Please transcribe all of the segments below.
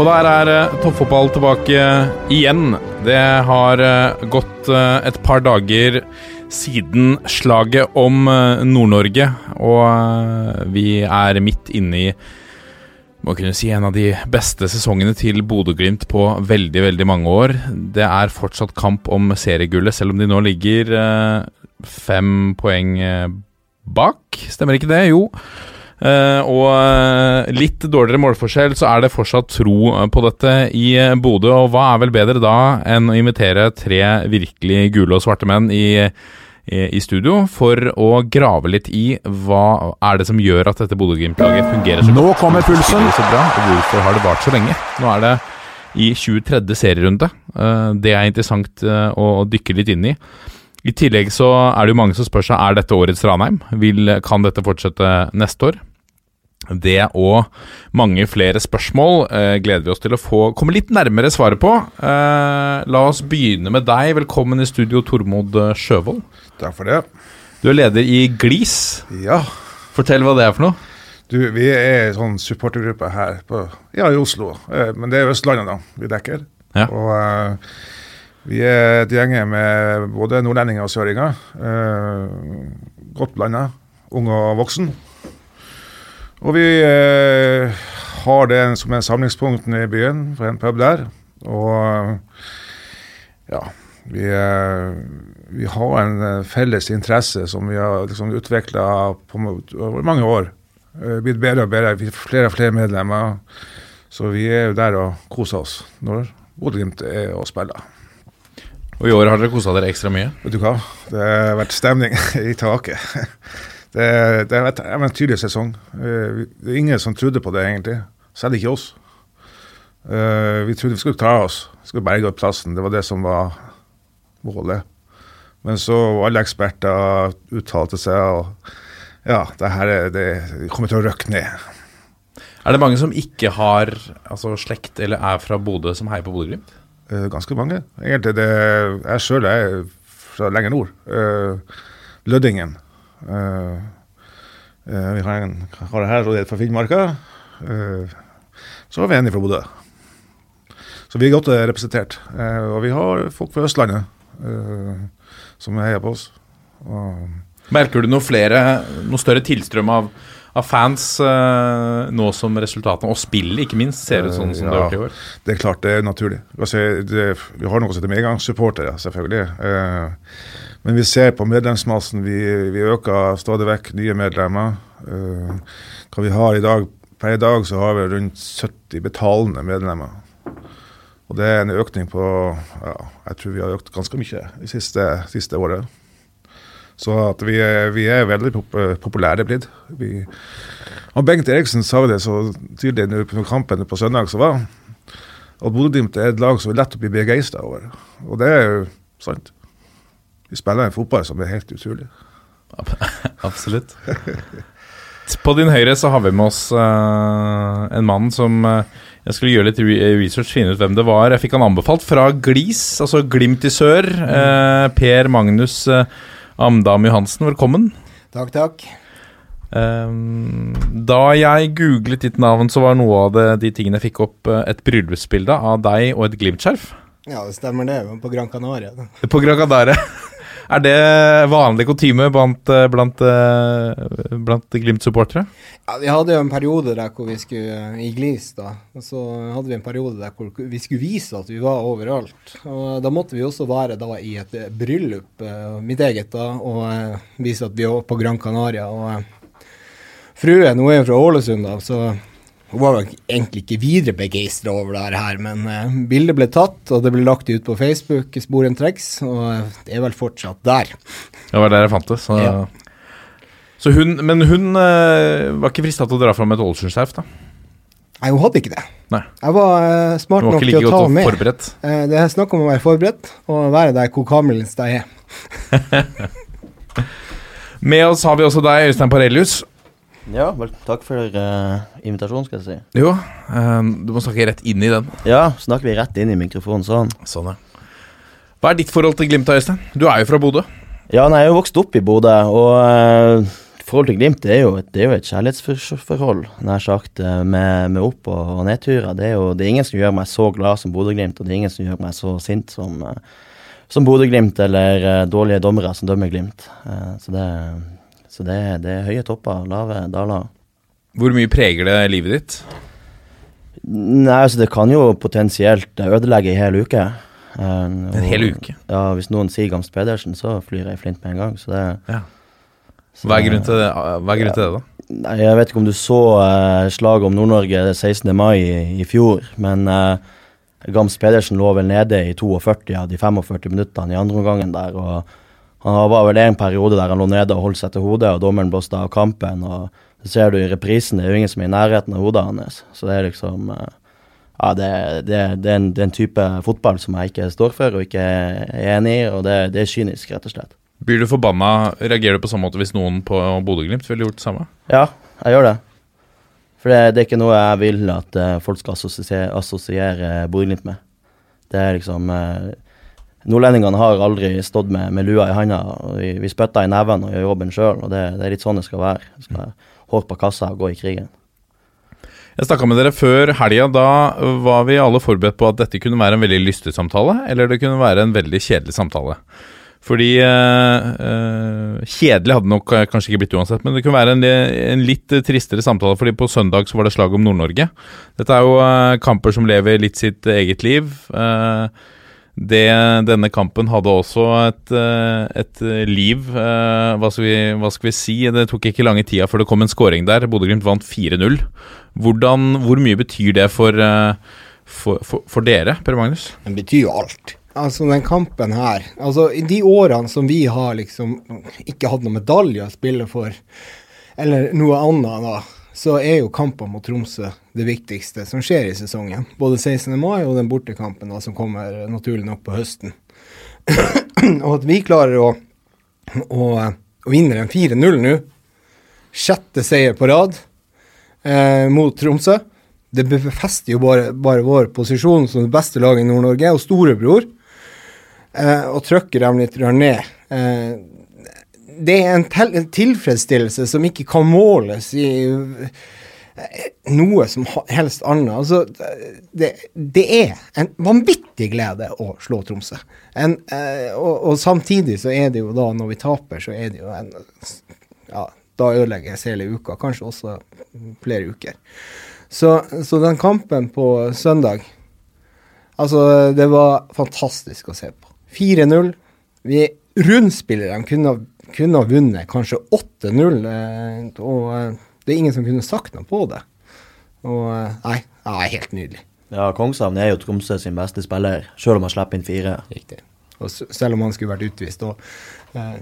Og der er eh, toppfotball tilbake igjen. Det har eh, gått eh, et par dager siden slaget om Nord-Norge, og vi er midt inne i må kunne si en av de beste sesongene til Bodø-Glimt på veldig veldig mange år. Det er fortsatt kamp om seriegullet, selv om de nå ligger fem poeng bak. Stemmer ikke det? Jo. Eh, og eh, litt dårligere målforskjell, så er det fortsatt tro eh, på dette i Bodø. Og hva er vel bedre da enn å invitere tre virkelig gule og svarte menn i, i, i studio for å grave litt i hva er det som gjør at dette Bodø-Glimt-laget fungerer så Nå kommer pulsen. Så bra, og hvorfor har det vart så lenge? Nå er det i 23. serierunde. Det er interessant å dykke litt inn i. I tillegg så er det jo mange som spør seg er dette årets Ranheim. Vil, kan dette fortsette neste år? Det og mange flere spørsmål eh, gleder vi oss til å få komme litt nærmere svaret på. Eh, la oss begynne med deg. Velkommen i studio, Tormod Sjøvold. Takk for det. Du er leder i Glis. Ja, Fortell hva det er for noe. du, vi er en sånn supportergruppe her på, ja, i Oslo. Eh, men det er Østlandet da, vi dekker. Ja. Og eh, vi er et gjeng med både nordlendinger og søringer. Eh, godt blanda, ung og voksen. Og vi eh, har det som en samlingspunkt nede i byen, for en pub der. Og ja, vi, eh, vi har en eh, felles interesse som vi har liksom utvikla over mange år. Eh, Blitt bedre og bedre. Vi har flere og flere medlemmer. Så vi er jo der og koser oss når Bodø-Glimt er og spiller. Og i år har dere kosa dere ekstra mye. Vet du hva? Det har vært stemning i taket. Det, det er en eventyrlig sesong. Eh, Det er ingen som trodde på det, egentlig. Selv ikke oss. Eh, Vi trodde vi skulle klare oss. Vi skulle berge opp plassen. Det var det som var målet. Men så alle eksperter uttalte seg, og ja, det her er, det, kommer til å røkke ned. Er det mange som ikke har altså, slekt eller er fra Bodø, som heier på Bodø-Glimt? Eh, Ganske mange. Egentlig det, jeg sjøl er fra lenger nord. Lødingen. Eh, eh, vi har en kar her som er fra Finnmarka. Eh, så har vi en fra Bodø. Så vi er godt representert. Og vi har folk fra Østlandet som heier på oss. Og, Merker du noe flere, noe større tilstrøm av, av fans eh, nå som resultatene, og spillet ikke minst, ser ut sånn som det har gjort i år? Det er klart det er naturlig. Altså, det, vi har noe som heter medgangssupportere, selvfølgelig. Eh, men vi ser på medlemsmassen, vi, vi øker stadig vekk nye medlemmer. Eh, hva vi har i dag, Per i dag så har vi rundt 70 betalende medlemmer. Og det er en økning på ja, Jeg tror vi har økt ganske mye det siste, siste året. Så at vi er, vi er veldig pop populære blitt. Vi, og Bengt Eriksen sa det så tydelig nå på kampen på søndag som var, at Bodø-Glimt er et lag som er lett å bli begeistra over. Og det er jo sant. Vi spiller en fotball som er helt utrolig. Absolutt. På din høyre så har vi med oss uh, en mann som uh, jeg skulle gjøre litt research, finne ut hvem det var. Jeg fikk han anbefalt fra Glis, altså Glimt i sør. Uh, per Magnus eh, Amdam Johansen, velkommen. Takk, takk. Eh, da jeg googlet ditt navn, så var noe av det, de tingene jeg fikk opp, eh, et bryllupsbilde av deg og et Glimt-skjerf. Ja, det stemmer det. På Gran Canaria. På Gran Canaria. Er det vanlig kutyme blant, eh, blant, eh, blant Glimt-supportere? Ja, Vi hadde jo en periode der hvor vi skulle eh, i Glis, da. Og så hadde vi en periode der hvor vi skulle vise at vi var overalt. Og da måtte vi også være da i et bryllup, mitt eget, da, og vise at vi var på Gran Canaria. Og fruen hun er jo fra Ålesund, da, så Hun var egentlig ikke videre begeistra over det her, men eh, bildet ble tatt, og det ble lagt ut på Facebook, sporentreks, og eh, det er vel fortsatt der. Det var der jeg fant det. Så, Ja. så hun, men hun eh, var ikke frista til å dra fram et Ålesund-skjerf, da? Nei, hun hadde ikke det. Nei. Jeg var eh, smart var nok like til å ta henne med. forberedt. Det er snakk om å være forberedt og være der hvor kamelen er. Med oss har vi også deg, Øystein Parelius. Ja, vel, takk for uh, invitasjonen, skal jeg si. Jo, um, du må snakke rett inn i den. Ja, snakker vi rett inn i mikrofonen sånn. Sånn, ja. Hva er ditt forhold til Glimt, Øystein? Du er jo fra Bodø. Ja, nei, jeg er jo vokst opp i Bodø, og uh, forhold til Glimt det er jo et, det er jo et kjærlighetsforhold, nær sagt, eh, med, med opp- og, og nedturer. Det er jo det er ingen som gjør meg så glad som Bodø-Glimt, og det er ingen som gjør meg så sint som, eh, som Bodø-Glimt eller uh, dårlige dommere som dømmer Glimt. Eh, så det, så det, det er høye topper, lave daler. Hvor mye preger det livet ditt? Nei, altså det kan jo potensielt ødelegge en hel uke. Eh, En hel uke? Ja, hvis noen sier Gamst Pedersen, så flyr jeg i flint med en gang. Så det, Ja. så Hva er grunnen til det, grunnen til det da? Nei, Jeg vet ikke om du så uh, slaget om Nord-Norge 16. mai i, i fjor, men uh, Gams Pedersen lå vel nede i 42 av de 45 minuttene i andre omgangen der. og Han var vel en periode der han lå nede og holdt seg til hodet, og dommeren blåste av kampen. og Det ser du i reprisen, det er jo ingen som er i nærheten av hodet hans. Så det er liksom eh, Ja, det, det, det, er en, det er en type fotball som jeg ikke står for og ikke er enig i, og det, det er kynisk, rett og slett. Blir du forbanna? Reagerer du på samme måte hvis noen på Bodø-Glimt ville gjort det samme? Ja, jeg gjør det. For det, det er ikke noe jeg vil at eh, folk skal assosiere, assosiere Bodø-Glimt med. Det er liksom eh, Nordlendingene har aldri stått med, med lua i handa. Vi, vi spytter i neven og gjør jobben sjøl, og det, det er litt sånn det skal være. Vi skal Hår på kassa og gå i krigen. Jeg snakka med dere før helga. Da var vi alle forberedt på at dette kunne være en veldig lystig samtale, eller det kunne være en veldig kjedelig samtale. Fordi eh, Kjedelig hadde nok eh, kanskje ikke blitt uansett, men det kunne være en, en litt tristere samtale. Fordi på søndag så var det slag om Nord-Norge. Dette er jo kamper som lever litt sitt eget liv. Eh, det, denne kampen hadde også et, eh, et liv. eh, hva, skal vi, hva skal vi si? Det tok ikke lange tida før det kom en scoring der. Bodø-Glimt vant 4-0. Hvor mye betyr det for, eh, for, for, for dere, Per Magnus? Den betyr jo alt. Altså, den kampen her Altså, i de årene som vi har liksom ikke hatt noen medalje å spille for, eller noe annet, da, så er jo kampen mot Tromsø det viktigste som skjer i sesongen. Både 16. mai og den bortekampen da, som kommer naturlig nok på høsten. og at vi klarer å, å, å vinne en 4-0 nå, sjette seier på rad eh, mot Tromsø, det befester jo bare, bare vår posisjon som det beste laget i Nord-Norge, og storebror, eh, og trykker dem litt ned. Eh, det er en, tilfredsstillelse som ikke kan måles i eh, noe som helst annet. Altså, det, det er en vanvittig glede å slå Tromsø. En, eh, og, og samtidig så er det jo da, når vi taper, så er det jo en Ja, da ødelegges hele uka. Kanskje også flere uker. Så, så den kampen på søndag Altså, det var fantastisk å se på. 4-0. Vi rundspillere kunne, ha- kunne ha vunnet kanskje 8-0, eh, og eh, det er ingen som kunne sagt noe på det. Og nei, det er helt nydelig. Ja, Kongshavn er jo Tromsø sin beste spiller, selv om han slipper inn fire. Riktig. Og selv om han skulle vært utvist òg. Eh,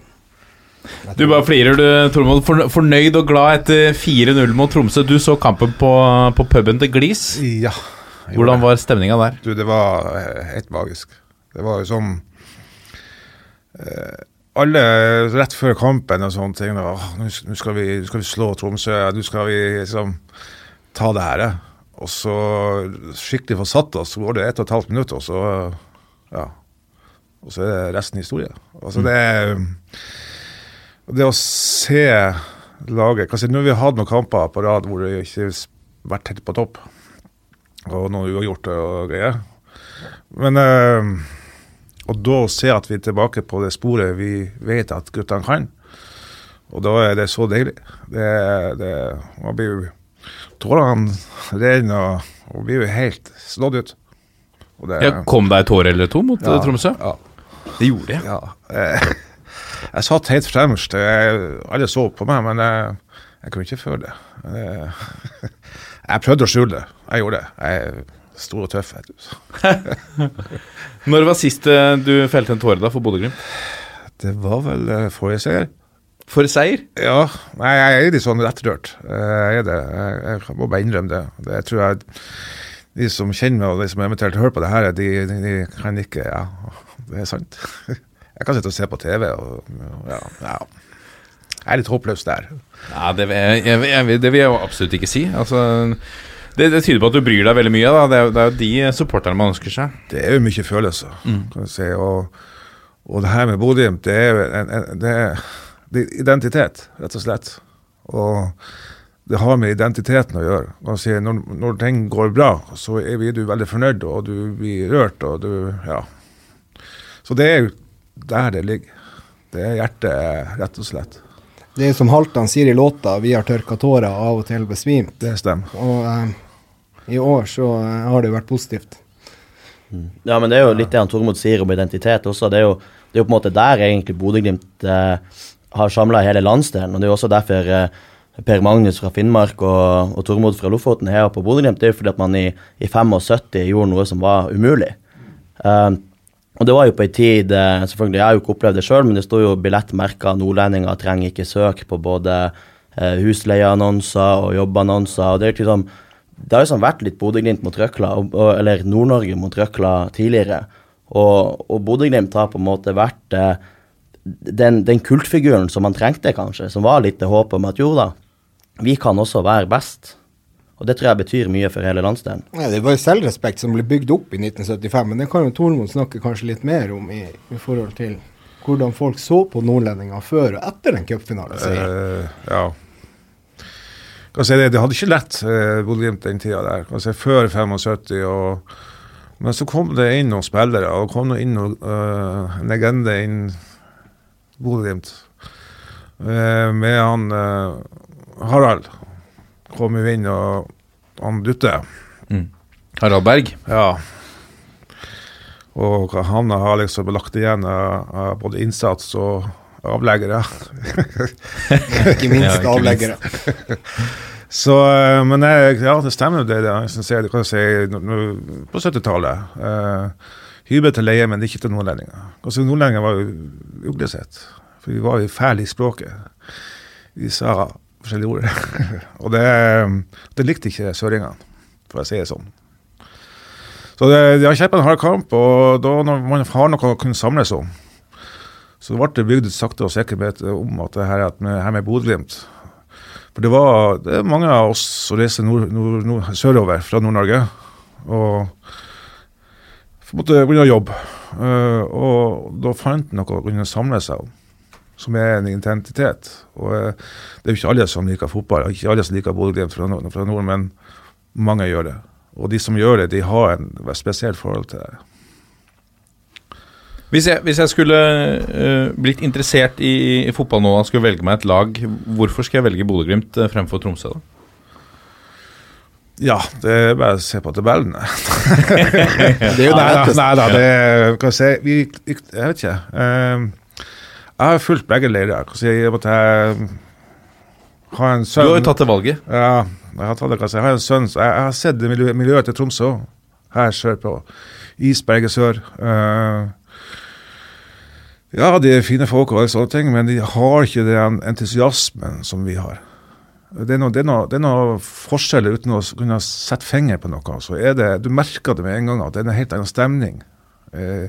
Du bare flirer, du, Tormod. Fornøyd og glad etter 4-0 mot Tromsø. Du så kampen på, på puben til Glis. Ja. Hvordan var stemninga der? Du, det var eh, helt magisk. Det var jo som eh, Alle rett før kampen og sånne ting Nå skal, vi- skal vi slå Tromsø, nå skal vi liksom ta det her. eh». Og så skikkelig forsatt oss, så går det ett og et halvt minutt, og så ja. Og så er resten historie. Altså det Det å se laget altså, nå har vi hatt noen kamper på rad hvor det ikke har vært helt på topp og noen uavgjorte og greier. Men eh, Og da se at vi er tilbake på det sporet vi vet at guttene kan, og da er det så deilig. Det, det Man blir jo Tårene renner og, og blir jo helt slått ut. Og det, jeg kom deg ei tåre eller to mot Ja, eh, Tromsø? Ja. Det gjorde jeg. ja. Eh, jeg satt helt fremst. Jeg, alle så på meg, men jeg, jeg kunne ikke føle det. Eh, Jeg prøvde å skjule det. Jeg gjorde det. Jeg stor og tøff. vet du. Når var sist eh, du felte en tåre da for Bodø-Glimt? Det var vel eh, forrige seier. For seier? Ja, nei, jeg er litt sånn lettrørt. Eh, Jeg er det. Jeg, jeg må bare innrømme det. Det tror jeg de som kjenner meg, og de som eventuelt hører på det her, de, de, de kan ikke Ja, det er sant. Jeg kan sitte og se på TV og ja, ja. Jeg er litt håpløs der. Nei, det, vil jeg, jeg, jeg, det vil jeg jo absolutt ikke si. Altså, det, det tyder på at du bryr deg veldig mye. Da. Det, er, det er jo de supporterne man ønsker seg. Det er jo mye følelser, kan du si. Og, og det her med Bodø-Glimt, det er jo en, en, det er, det er identitet, rett og slett. Og det har med identiteten å gjøre. Kan si, når, når ting går bra, så er vi, du veldig fornøyd, og du blir rørt, og du Ja. Så det er jo der det ligger. Det er hjertet, rett og slett. Det er som Haltan sier i låta, vi har tørka tårer av og til besvimt. Det stemmer. Og eh, i år så eh, har det jo vært positivt. Ja, men det er jo litt det han Tormod sier om identitet også. Det er jo, det er jo på en måte der egentlig Bodø-Glimt eh, har samla hele landsdelen. Og det er jo også derfor eh, Per Magnus fra Finnmark og, og Tormod fra Lofoten heier på Bodø-Glimt. Det er jo fordi at man i, i 75 gjorde noe som var umulig. Eh, og det var jo på ei tid eh, Selvfølgelig, jeg har jo ikke opplevd det sjøl, men det sto jo billettmerka 'Nordlendinger trenger ikke søk' på både husleieannonser og jobbannonser. og det er liksom det har liksom vært litt Bodø-Glimt mot Røkla, og, og, eller Nord-Norge mot Røkla tidligere. Og, og Bodø-Glimt har på en måte vært eh, den, den kultfiguren som man trengte, kanskje. Som var litt det håpet om at jo da, vi kan også være best. Og det tror jeg betyr mye for hele landsdelen. Ja, det var jo selvrespekt som ble bygd opp i 1975, men det kan jo Tormod snakke kanskje litt mer om i, i forhold til hvordan folk så på nordlendinger før og etter den cupfinaleseieren. Uh, ja. Si det, det hadde ikke lett, eh, Bodø-Glimt den tida der. Kan si før 75. Og, men så kom det inn noen spillere, og kom det inn noen, uh, en legende inn Bodø-Glimt. Eh, med han eh, Harald kom jo inn, og han Dutte. Harald Berg. Ja. Og han har liksom lagt igjen av både innsats og avleggere. Ikke minst Ja, avleggere. Så, eh, men jeg, ja, det stemmer jo det. det jeg synes jeg, kan si, på 70-tallet. Uh, Hybel til leie, men ikke til nordlendinger. Altså, nordlendinger var jo uglesett. For vi var jo fæle i språket. Vi sa forskjellige ord. og det, det likte ikke søringene, for å si det sånn. Så det, de har kjempet en hard kamp, og da når man har noe å kunne samles om, så ble det bygd sakte og sikkert om at det her, at med, her med Bodø-Glimt For det var det er mange av oss som reiser nord, nord, nord, sørover fra Nord-Norge. Og måtte begynne å jobbe. Uh, og da fant han noe å kunne samle seg om, som er en identitet. Og uh, det er jo ikke alle som liker fotball, ikke alle som liker Bodø-Glimt fra, fra nord, men mange gjør det. Og de som gjør det, de har en spesielt forhold til det. Hvis jeg, hvis jeg skulle uh, blitt interessert i, i fotball nå og skulle velge meg et lag, hvorfor skal jeg velge Bodø-Glimt eh, fremfor Tromsø? da? Ja, det er bare å se på tabellen. Det er jo Nei da, nei da, det kan jeg si vi, Jeg vet ikke. Eh, jeg har fulgt begge leirer. Kan jeg måtte ha en sønn har en Du har jo tatt det valget. Ja, jeg har tatt det, kan jeg si. Jeg har en sønn, så jeg, jeg har sett miljø, miljøet til Tromsø her sørpå. Isberget sør. Eh, ja, de er fine folk og alle sånne ting, men de har ikke den entusiasmen som vi har. Det er noen noe, noe forskjeller uten å kunne sette finger på noe. Så er det, du merker det med en gang at det er en helt annen stemning eh,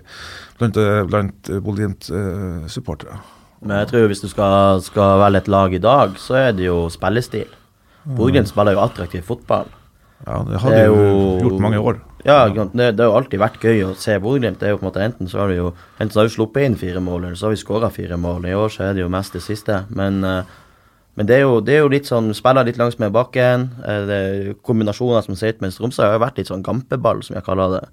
blant, eh, blant eh, Bodø-Glimt-supportere. Men jeg tror hvis du skal, skal velge et lag i dag, så er det jo spillestil. Bodø-Glimt spiller jo attraktiv fotball. ja, det har de jo- gjort mange år. Ja, det, det har jo alltid vært gøy å se Bodø-Glimt. Det jo på en måte Enten så har vi jo Enten så har vi sluppet inn fire mål, eller så har vi skåra fire mål. I år så er det jo mest det siste. Men, eh, men det, er jo, det er jo litt sånn Spiller litt langs med bakken. eh, er kombinasjoner som sitter mens Tromsø har jo vært litt sånn gampeball, som jeg kaller det.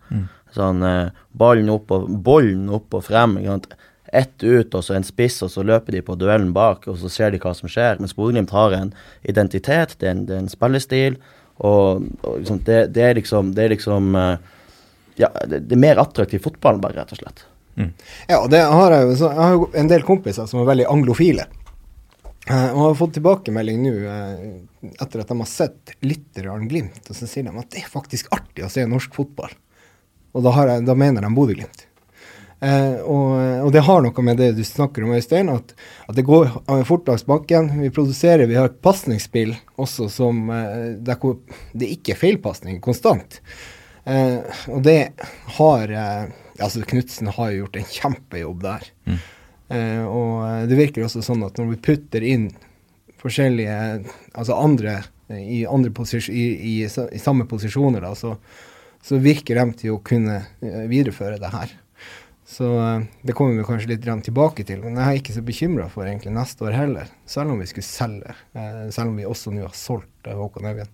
Sånn eh, ballen opp og bollen opp og frem. Ikke sant? Ett ut, og så en spiss, og så løper de på duellen bak, og så ser de hva som skjer. Mens Bodø-Glimt har en identitet, det er en, det er en spillestil, og, og liksom, det, det er liksom, det er liksom eh, ja, det, det er mer attraktiv fotball, bare, rett og slett. Ja, og det har jeg jo. Så jeg har jo en del kompiser som er veldig anglofile. Eh, og har fått tilbakemelding nå eh, etter at de har sett litt grann Glimt, og så sier de at det er faktisk artig å se norsk fotball. Og da, har jeg, da mener de Bodø-Glimt. Eh, og, og det har noe med det du snakker om, Øystein, at, at det går fort langs bakken. Vi produserer, vi har et pasningsspill også som eh, der det ikke er feilpasning konstant. Eh, og det har eh, Altså, Knutsen har jo gjort en kjempejobb der. Eh, og eh, det virker også sånn at når vi putter inn forskjellige Altså andre eh, i, andre posis i, i, i samme posisjoner, da, så, så virker de til å kunne videreføre det her. Så eh, det kommer vi kanskje litt tilbake til. Men jeg er ikke så bekymra for egentlig neste år heller, selv om vi skulle selge. Eh, selv om vi også nå har solgt eh, Håkon Evjen.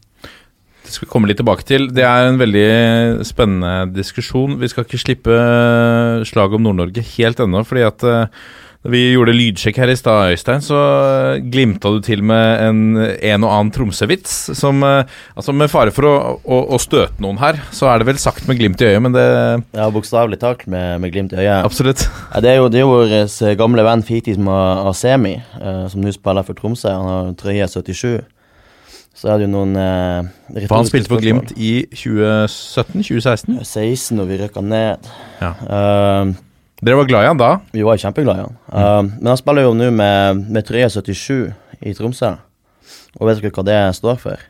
Det skal vi komme litt tilbake til. Det er en veldig spennende diskusjon. Vi skal ikke slippe slaget om Nord-Norge helt ennå, fordi at da vi gjorde lydsjekk her i stad, Øystein, så eh, glimta du til med en, en og annen Tromsø-vits. Som eh, Altså, med fare for å, å, å støte noen her, så er det vel sagt med glimt i øyet, men det Ja, bokstavelig talt med, med glimt i øyet. Absolutt. Ja, det er jo, det er vår eh, gamle venn Fitis Asemi, eh, som nå spiller for Tromsø. Han har trøye 77. Så er det jo noen eh, For han spilte for. Glimt i 2017-2016. 16 og vi røkka ned. Ja. Eh, Dere var glad i han da? vi var kjempeglad i han. Eh, men han spiller jo nå med, med 377 i Tromsø. Og vet dere hva det står for?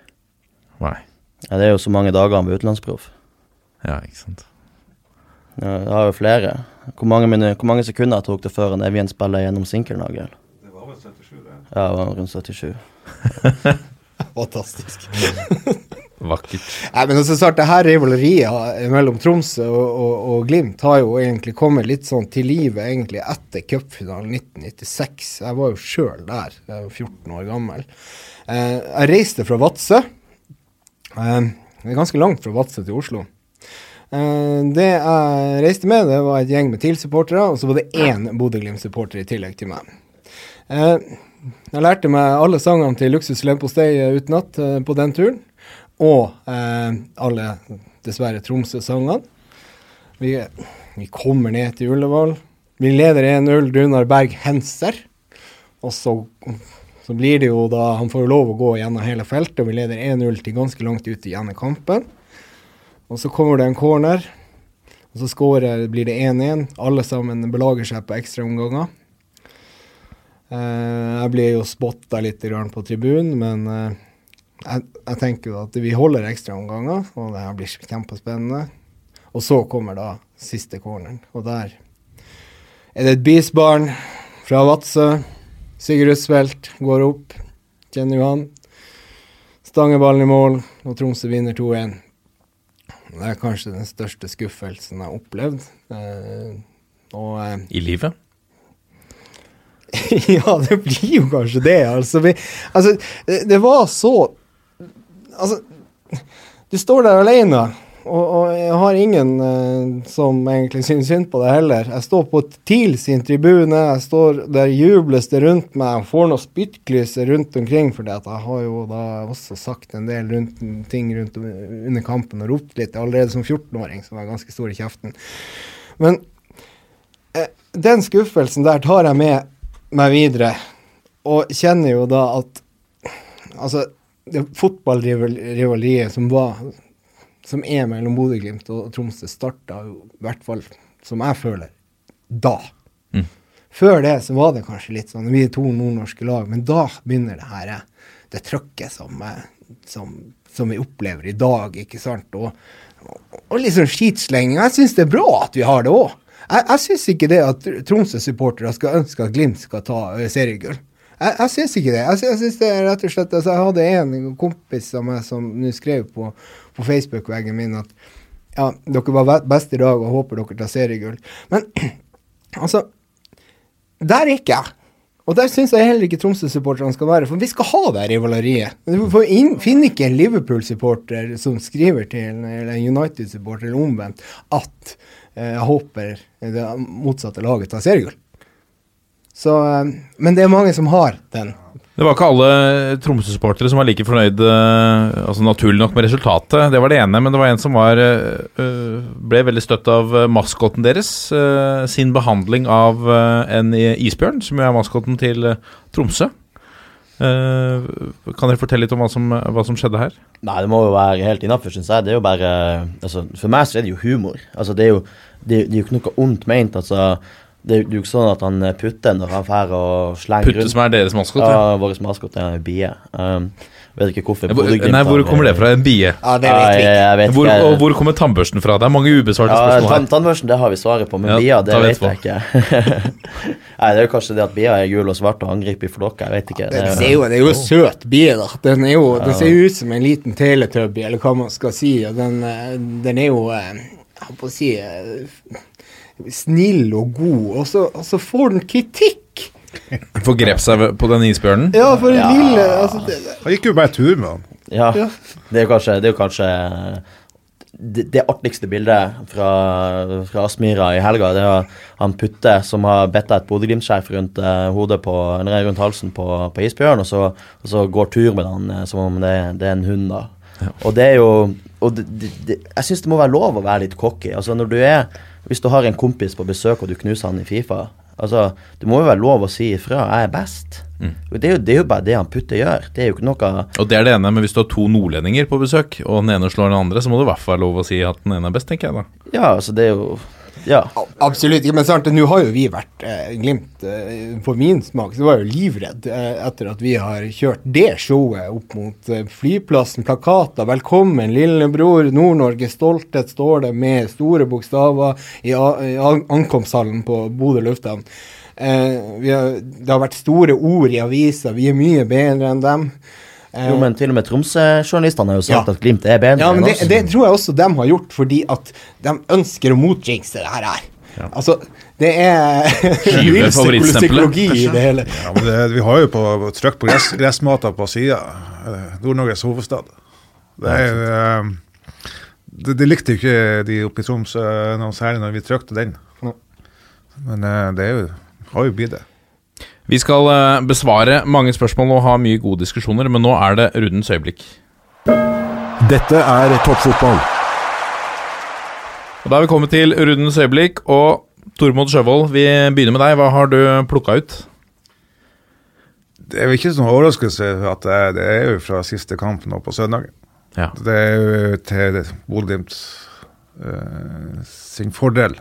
Nei. Ja, det er jo så mange dager han var utenlandsproff. Ja, ikke sant. Ja, det har jo flere. Hvor mange, mine, hvor mange sekunder tok det før en Evjen spiller gjennom Sinkernagel? Det var vel 77, det. Ja, det var rundt 77. Fantastisk. Vakkert. Nei, men så snart det her rivaleriet mellom Tromsø og, og, og Glimt har jo egentlig kommet litt sånn til live egentlig etter cupfinalen 1996. Jeg var jo sjøl der, jeg var 14 år gammel. Eh, jeg reiste fra Vadsø. Eh, det er ganske langt fra Vadsø til Oslo. Eh, det jeg reiste med, det var et gjeng med TIL-supportere, og så var det én Bodø-Glimt-supporter i tillegg til meg. Eh, jeg lærte meg alle sangene til Luksus leverpostei utenat eh, på den turen. Og eh, alle, dessverre, Tromsø-sangene. Vi, vi kommer ned til Ullevål. Vi leder 1-0, Runar Berg Henser. Og så, så blir det jo da Han får jo lov å gå gjennom hele feltet, og vi leder 1-0 til ganske langt ut i kampen. Og så kommer det en corner, og så skårer, blir det 1-1. Alle sammen belager seg på ekstraomganger. Eh, jeg blir jo spotta litt på tribunen, men eh, jeg, jeg tenker jo at vi holder ekstraomganger, og det her blir kjempespennende. Og så kommer da siste corneren, og der er det et bisbarn fra Vadsø. Sigurd Russfeldt går opp, kjenner jo han. Stanger ballen i mål, og Tromsø vinner 2-1. Det er kanskje den største skuffelsen jeg har opplevd. Eh, og eh, I livet? ja, det blir jo kanskje det. Altså, vi, altså det var så Altså, du står der alene, og, og jeg har ingen uh, som egentlig syns synd på deg heller. Jeg står på TIL sin tribune, jeg står der jubles det rundt meg, og får noe spyttklyse rundt omkring, for jeg har jo da også sagt en del rundt, ting rundt under kampen og ropt litt allerede som 14-åring, som var ganske stor i kjeften. Men uh, den skuffelsen der tar jeg med meg videre, og kjenner jo da at Altså, det fotballrivaleriet som var Som er mellom Bodø-Glimt og Tromsø, starta i hvert fall, som jeg føler, da. Mm. Før det så var det kanskje litt sånn Vi er to nordnorske lag, men da begynner det her det trøkket som, som, som vi opplever i dag, ikke sant. Og, og sånn skitslenging. Jeg syns det er bra at vi har det òg. Jeg, jeg syns ikke det at Tromsø-supportere skal ønske at Glimt skal ta eh, seriegull. Jeg, jeg syns ikke det. Jeg, jeg synes det er rett og slett altså, Jeg hadde en kompis av meg som nå skrev på, på Facebook-veggen min at ja, dere var best i dag og håper dere tar seriegull. Men altså Der er ikke jeg. Og der syns jeg heller ikke Tromsø-supporterne skal være, for vi skal ha det rivaleriet. Du finner ikke en Liverpool-supporter som skriver til eller en United-supporter eller omvendt at eh, jeg håper det motsatte laget tar seriegull. Så, eh, men det er mange som har den. Det var ikke alle Tromsø-supportere som var like fornøyd eh, Altså naturlig nok med resultatet. Det var det ene, men det var en som var eh, ble veldig støtt av maskoten deres. sin behandling av en isbjørn, som jo er maskoten til Tromsø. Eh, kan dere fortelle litt om hva som, hva som skjedde her? Nei, det må jo være helt innafor, syns jeg. Det er jo bare altså, For meg så er det jo humor. Altså, det er jo, det, det er jo ikke noe ondt meint. Altså, det, er jo- ikke sånn at han putter når han drar og slenger Putte som er deres maskot? Ja, Ja. vår maskot er en bie. Um, vet ikke hvorfor. Hvor, Bodø-Glimt nei, hvor kommer det fra? En bie? Ja, det vet vi jeg, ikke. jeg vet Hvor, og hvor kommer tannbørsten fra? Det er mange ubesvarte Ja, spørsmål her. Tannbørsten det har vi svaret på, men Ja, bia det vet jeg ikke. Nei, Det er jo kanskje det at bia er gul og svart og angriper i flokker. Jeg vet ikke. Det, Det, er jo, det er jo en søt bie, da. Den, er jo, den ser jo ut som en liten teletubby, eller hva man skal si. Og den, eh, den er jo eh, Jeg holdt på å si eh, snill og god, og så, og så får den kritikk. Forgrep seg på den isbjørnen? Ja, for en Ja. lille altså, det, Han gikk jo bare tur med han. ja, Ja. det er jo kanskje det, er jo kanskje det, det artigste bildet fra, fra Aspmyra i helga. Det er han Putte som har bedt deg et Bodø-Glimt-skjerf rundt eh, hodet på, eller rundt halsen på, på isbjørn, og så, og så går tur med han eh, som om det, det er en hund. da. Og det er jo og det, det, det, Jeg syns det må være lov å være litt cocky. Altså når du er Hvis du har en kompis på besøk og du knuser han i Fifa Altså, Det må jo være lov å si ifra. Jeg er best. Mm. Det, er jo, det er jo bare det han Putte gjør. Det er jo ikke noe Og det er det ene, men hvis du har to nordlendinger på besøk, og den ene slår den andre, så må det i hvert fall være lov å si at den ene er best, tenker jeg da. Ja, altså det er jo Ja. Absolutt men sant, nå har jo vi vært eh, Glimt eh, For min smak så var jeg jo livredd eh, etter at vi har kjørt det showet opp mot eh, flyplassen. Plakater 'Velkommen, lillebror', Nord-Norge stolthet står det med store bokstaver i, i ankomsthallen på Bodø lufthavn. Eh, har, det har vært store ord i avisa, vi er mye bedre enn dem. Eh, Jo, men til og med Tromsø-journalistene har jo sagt Ja. at Glimt er bedre ja, men det, det tror jeg også de har gjort fordi at de ønsker å motjinxe det her. her. Altså, det er vill favorittstempelet, psykologi i det hele. Ja, men det, vi har jo på, trykk på gress, gressmater på sida. Nord-Norges hovedstad. Det, er, eh, det, det likte jo ikke de oppe i Troms noe særlig når vi trykte den. Men eh, det er jo, har jo blitt det. Vi skal eh, besvare mange spørsmål og ha mye gode diskusjoner, men nå er det rundens øyeblikk. Dette er toppfotball. Og Da er vi kommet til rundens øyeblikk, og Tormod Sjøvold, vi begynner med deg. Hva har du plukka ut? Det er jo ikke sånn overraskelse at det, det er jo fra siste kamp nå på søndag. Ja. Det er jo til Bodø-Glimt uh, sin fordel.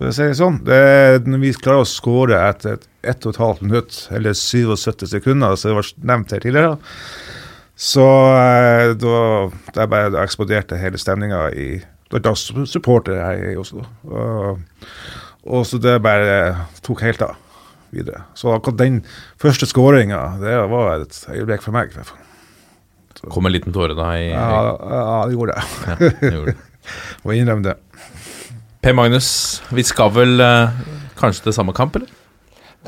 For å si det sånn, det når vi klarer å skåre etter et ett og et halvt minutt, eller 77 sekunder, som det var nevnt her tidligere, så eh, da, det bare da eksploderte hele stemninga i Da supporter jeg i Oslo. Og, og så det bare tok helt av videre. Så akkurat den første skåringa, det var et øyeblikk for meg. i hvert fall. Kom en liten tåre da i Ja, ja, det gjorde det. Ja, det gjorde det. Må innrømme det. Per Magnus, vi skal vel uh, kanskje til samme kamp, eller?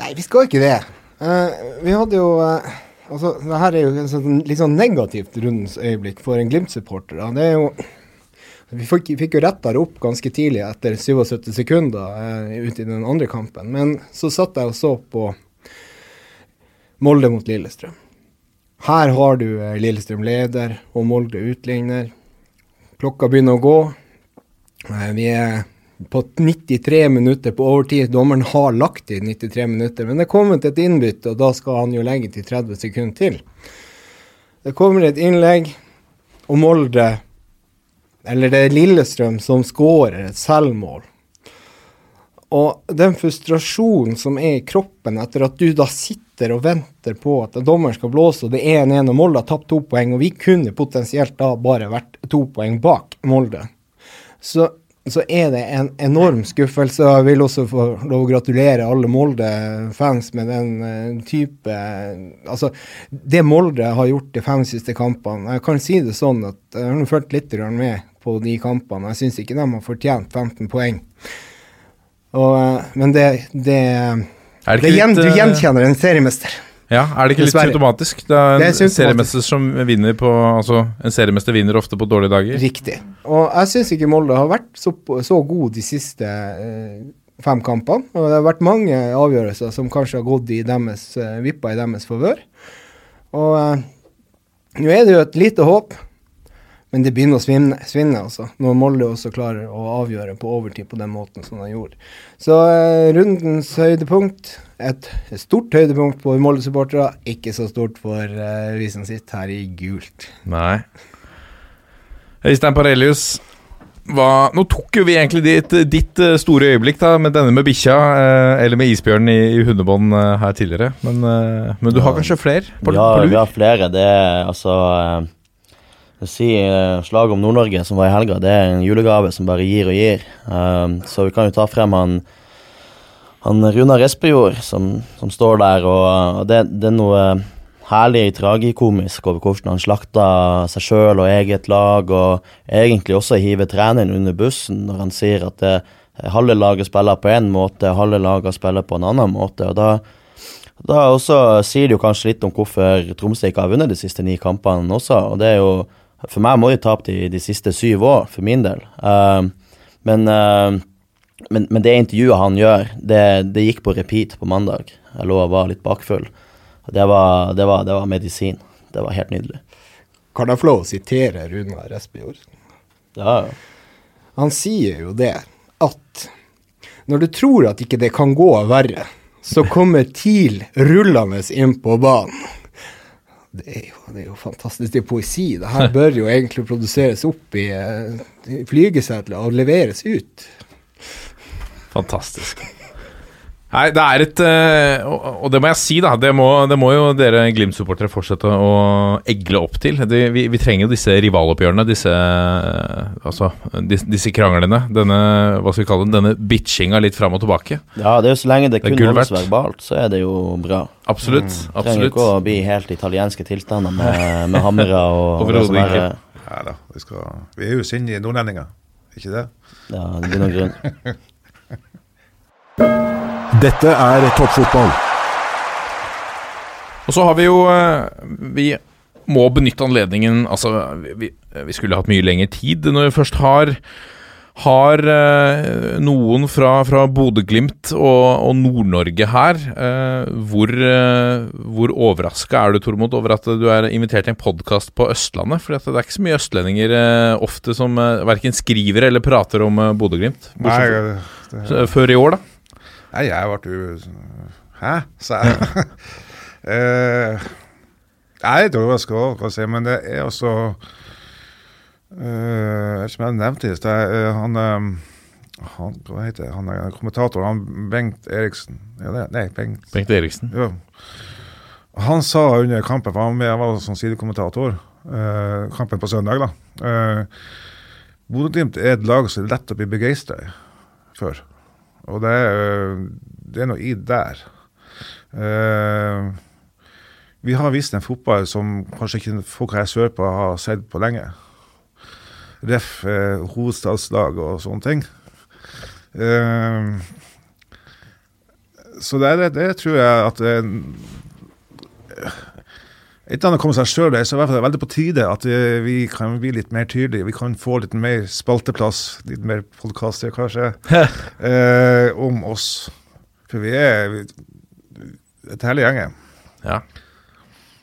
Nei, vi skal ikke det. Uh, vi hadde jo uh, Altså, det her er jo en sånn, litt sånn negativt rundens øyeblikk for en Glimt-supporter. Det er jo Vi fikk, fikk jo retta det opp ganske tidlig, etter 77 sekunder uh, ut i den andre kampen. Men så satt jeg og så på Molde mot Lillestrøm. Her har du Lillestrøm leder og Molde utligner. Klokka begynner å gå. Vi er på 93 minutter på overtid. Dommeren har lagt i 93 minutter, men det er kommet et innbytte, og da skal han jo legge til 30 sekunder til. Det kommer et innlegg, og Molde, eller det er Lillestrøm, som skårer et selvmål. Og den frustrasjonen som er i kroppen etter at du da sitter og venter på at dommeren skal blåse, og det er 1-1, og Molde har tapt to poeng, og vi kunne potensielt da bare vært to poeng bak Molde. Så så er det en enorm skuffelse. Jeg vil også få lov å gratulere alle Molde-fans med den eh, type Altså, det Molde har gjort de fem siste kampene Jeg kan si det sånn at jeg har fulgt litt med på de kampene. Jeg syns ikke de har fortjent 15 poeng. Og, eh, men det, det, det, det gjen, Du eh, gjenkjenner en seriemester. Ja, er det ikke litt Dessverre. symptomatisk? Det er Det er en symptomatisk. seriemester som vinner på Altså, en seriemester vinner ofte på dårlige dager. Riktig. Og jeg syns ikke Molde har vært så, så god de siste eh, fem kampene. Og det har vært mange avgjørelser som kanskje har gått i deres, eh, vippa i deres favør. Og eh, nå er det jo et lite håp. Men det begynner å svinne, svinne altså. Når Molde også klarer å avgjøre på overtid på den måten som de gjorde. Så eh, rundens høydepunkt, et stort høydepunkt for Molde-supportere, ikke så stort for eh, vi som sitter her i gult. Nei. Øystein Parelius, hva Nå tok jo vi egentlig ditt, ditt eh, store øyeblikk da med denne med bikkja, eh, eller med isbjørnen i, i hundebånd eh, her tidligere. Men, eh, men du har kanskje flere på, ja, på vi har flere. Det er altså eh, sier eh, slaget om Nord-Norge som var i helga, det er en julegave som bare gir og gir. Um, så vi kan jo ta frem han han Runar Espejord som, som står der, og, og det, det er noe herlig tragikomisk over hvordan han slakta seg sjøl og eget lag, og egentlig også hiver treneren under bussen når han sier at det, halve laget spiller på én måte, halve laget spiller på en annen måte. og da da også sier det jo kanskje litt om hvorfor Tromsø ikke har vunnet de siste ni kampene også. og det er jo, For meg må de tape de, de siste syv år, for min del. Uh, men, uh, men, men det intervjuet han gjør, det, det gikk på repeat på mandag. Jeg lå og var litt bakfull. Det var, det, var, det var medisin. Det var helt nydelig. Kan jeg få lov å sitere Runar Espejord? Ja, ja. Han sier jo det at når du tror at ikke det kan gå verre, så kommer TIL rullende inn på banen. Det er, jo, det er jo fantastisk. Det er poesi. Det her bør jo egentlig produseres opp i, eh, i flygesedler og leveres ut. Fantastisk. Nei, det er et eh, Og det må jeg si, da. Det må, det må jo dere Glimt-supportere fortsette å egle opp til. Det, vi, vi trenger jo disse rivaloppgjørene, disse Altså, disse, disse kranglene. Denne hva skal vi kalle den, denne bitchinga litt fram og tilbake. ja, det er jo så lenge det Det er kun holdes verbalt, så er det jo bra. Absolutt. Trenger absolutt ikke å bli helt italienske tilstander med, med hammere og, Overhodet er, ikke. Ja da, vi, skal, vi er jo sinne nordlendinger, ikke det? Ja, det blir noen grunn. Dette er toppfotball. Og så har vi jo eh, Vi må benytte anledningen Altså, vi, vi skulle hatt mye lengre tid når vi først har har eh, noen fra, fra Bodø-Glimt og, og Nord-Norge her. Eh, hvor eh, hvor overraska er du, Tormod, over at du er invitert til en podkast på Østlandet? For det er ikke så mye østlendinger eh, ofte som eh, verken skriver eller prater om eh, Bodø-Glimt. Før i år, da. Nei jeg ble jo Hæ? sa jeg. eh, jeg er litt overraska kan jeg si, men det er også eh, ikke om jeg nevnte det i sted. eh, Han, eh, han Hva heter? Han er kommentator, han Bengt Eriksen. Ja, det, nei, Bengt Bengt Eriksen. Ja. Han sa under kampen, for han var med- var som sidekommentator, eh, kampen på søndag, da. Bodø-Glimt er et lag som er lett å bli begeistra for. Og det er, det er noe i der. Uh, vi har vist en fotball som kanskje ikke folk her sørpå har sett på lenge. Ref. Uh, hovedstadslag og sånne ting. Uh, så det, det, det tror jeg at eh, Etter han kom seg sjøl, så er det veldig på tide at vi kan bli litt mer tydelige. Vi kan få litt mer spalteplass, litt mer podkaster kanskje, eh, om oss. For vi er et herlig gjeng. Ja.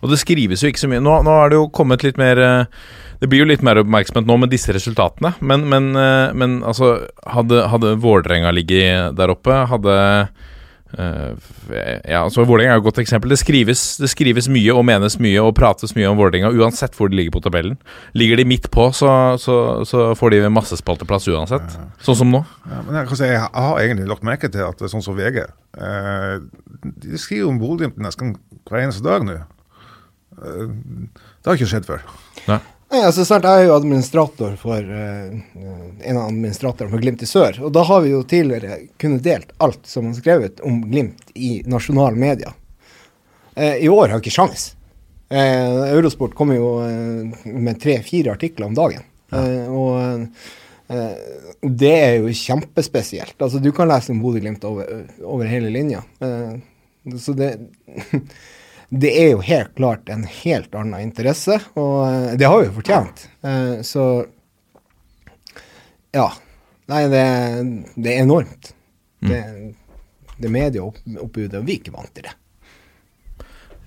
Og det skrives jo ikke så mye. Nå, nå er det jo kommet litt mer eh, Det blir jo litt mer oppmerksomhet nå med disse resultatene, men, men, eh, men altså Hadde, hadde Vålerenga ligget der oppe, hadde eh, Ja, altså Vålerenga er et godt eksempel. Det skrives, det skrives mye og menes mye og prates mye om Vålerenga, uansett hvor de ligger på tabellen. Ligger de midt på, så, så, så får de masse uansett. uansett. Sånn som nå. Ja, men jeg, jeg har egentlig lagt merke til at det er sånn som VG eh, De skriver om Bodø-Glimt nesten hver eneste dag nå. Eh, det har ikke skjedd før. Nei, altså snart er jeg jo administrator for uh, en av administratorene for Glimt i sør. Og da har vi jo tidligere kunnet delt alt som er skrevet om Glimt i nasjonale medier. Uh, I år har jeg ikke sjans. Uh, Eurosport kommer jo med tre-fire artikler om dagen. Ja. og det er jo kjempespesielt. Altså, du kan lese om Bodø-Glimt over, over hele linja. Så det det er jo helt klart en helt annen interesse, og eh, det har vi jo fortjent. Eh, så ja. Nei, det, det er enormt. Det, det medieoppbudet, og vi er ikke vant til det.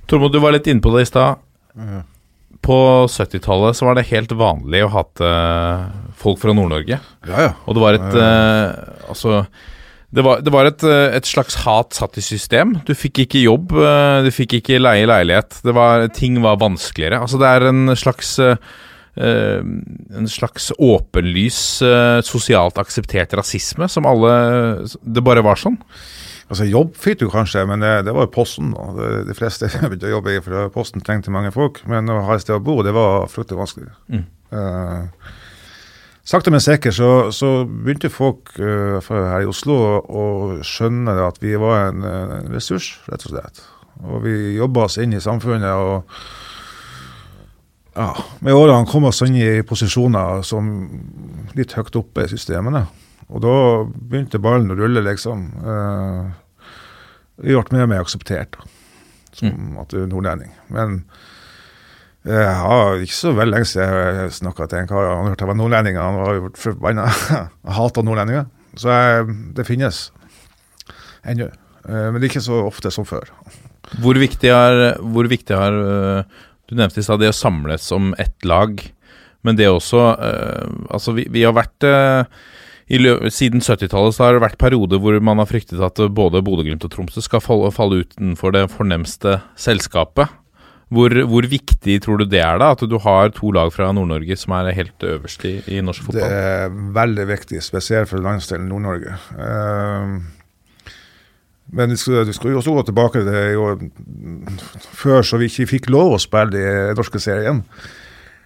Tormod, du var litt inne på det i stad. på 70-tallet så var det helt vanlig å hate folk fra Nord-Norge. Ja, ja. Og det var et eh, Altså det var, det var et, eh, et slags hat satt i system. Du fikk ikke jobb, eh, du fikk ikke leie leilighet. Det var, ting var vanskeligere. Altså det er en slags eh, En slags åpenlys uh, sosialt akseptert rasisme som alle Det bare var sånn. Altså Jobb fikk du kanskje, men det, det var jo Posten. Da. det, de fleste begynte å jobbe i, for Posten trengte mange folk. Men å ha et sted å bo, det var fryktelig vanskelig. Mm. Eh, sakte, men sikkert så, så begynte folk uh, her i Oslo å, skjønne at vi var en, en ressurs, rett og slett. Og vi jobba oss inn i samfunnet. og ja, Med årene kom oss inn i posisjoner som litt høyt oppe i systemene. Og da begynte ballen å rulle, liksom. Uh, vi ble mer og mer akseptert da, som at du er nordlending. Men eh, har ikke så veldig lenge siden jeg snakka til en kar han hørte jeg var nordlending. Han var forbanna. Hata nordlendinger. Så jeg, det finnes ennå. Eh, men det er ikke så ofte som før. Hvor viktig er, hvor viktig har øh, Du nevnte i stad det å samles som ett lag, men det også øh, Altså, vi, vi har vært Siden 70-tallet så har det vært perioder hvor man har fryktet at både Bodø-Glimt og Tromsø skal falle, falle utenfor det fornemste selskapet. Hvor, hvor viktig tror du det er, da? At du har to lag fra Nord-Norge som er helt øverst i, i norsk Det er veldig viktig, spesielt for landsdelen Nord-Norge. Uh, men du skal, du skal jo også gå tilbake til jo, før så vi ikke fikk lov å spille i norske serien.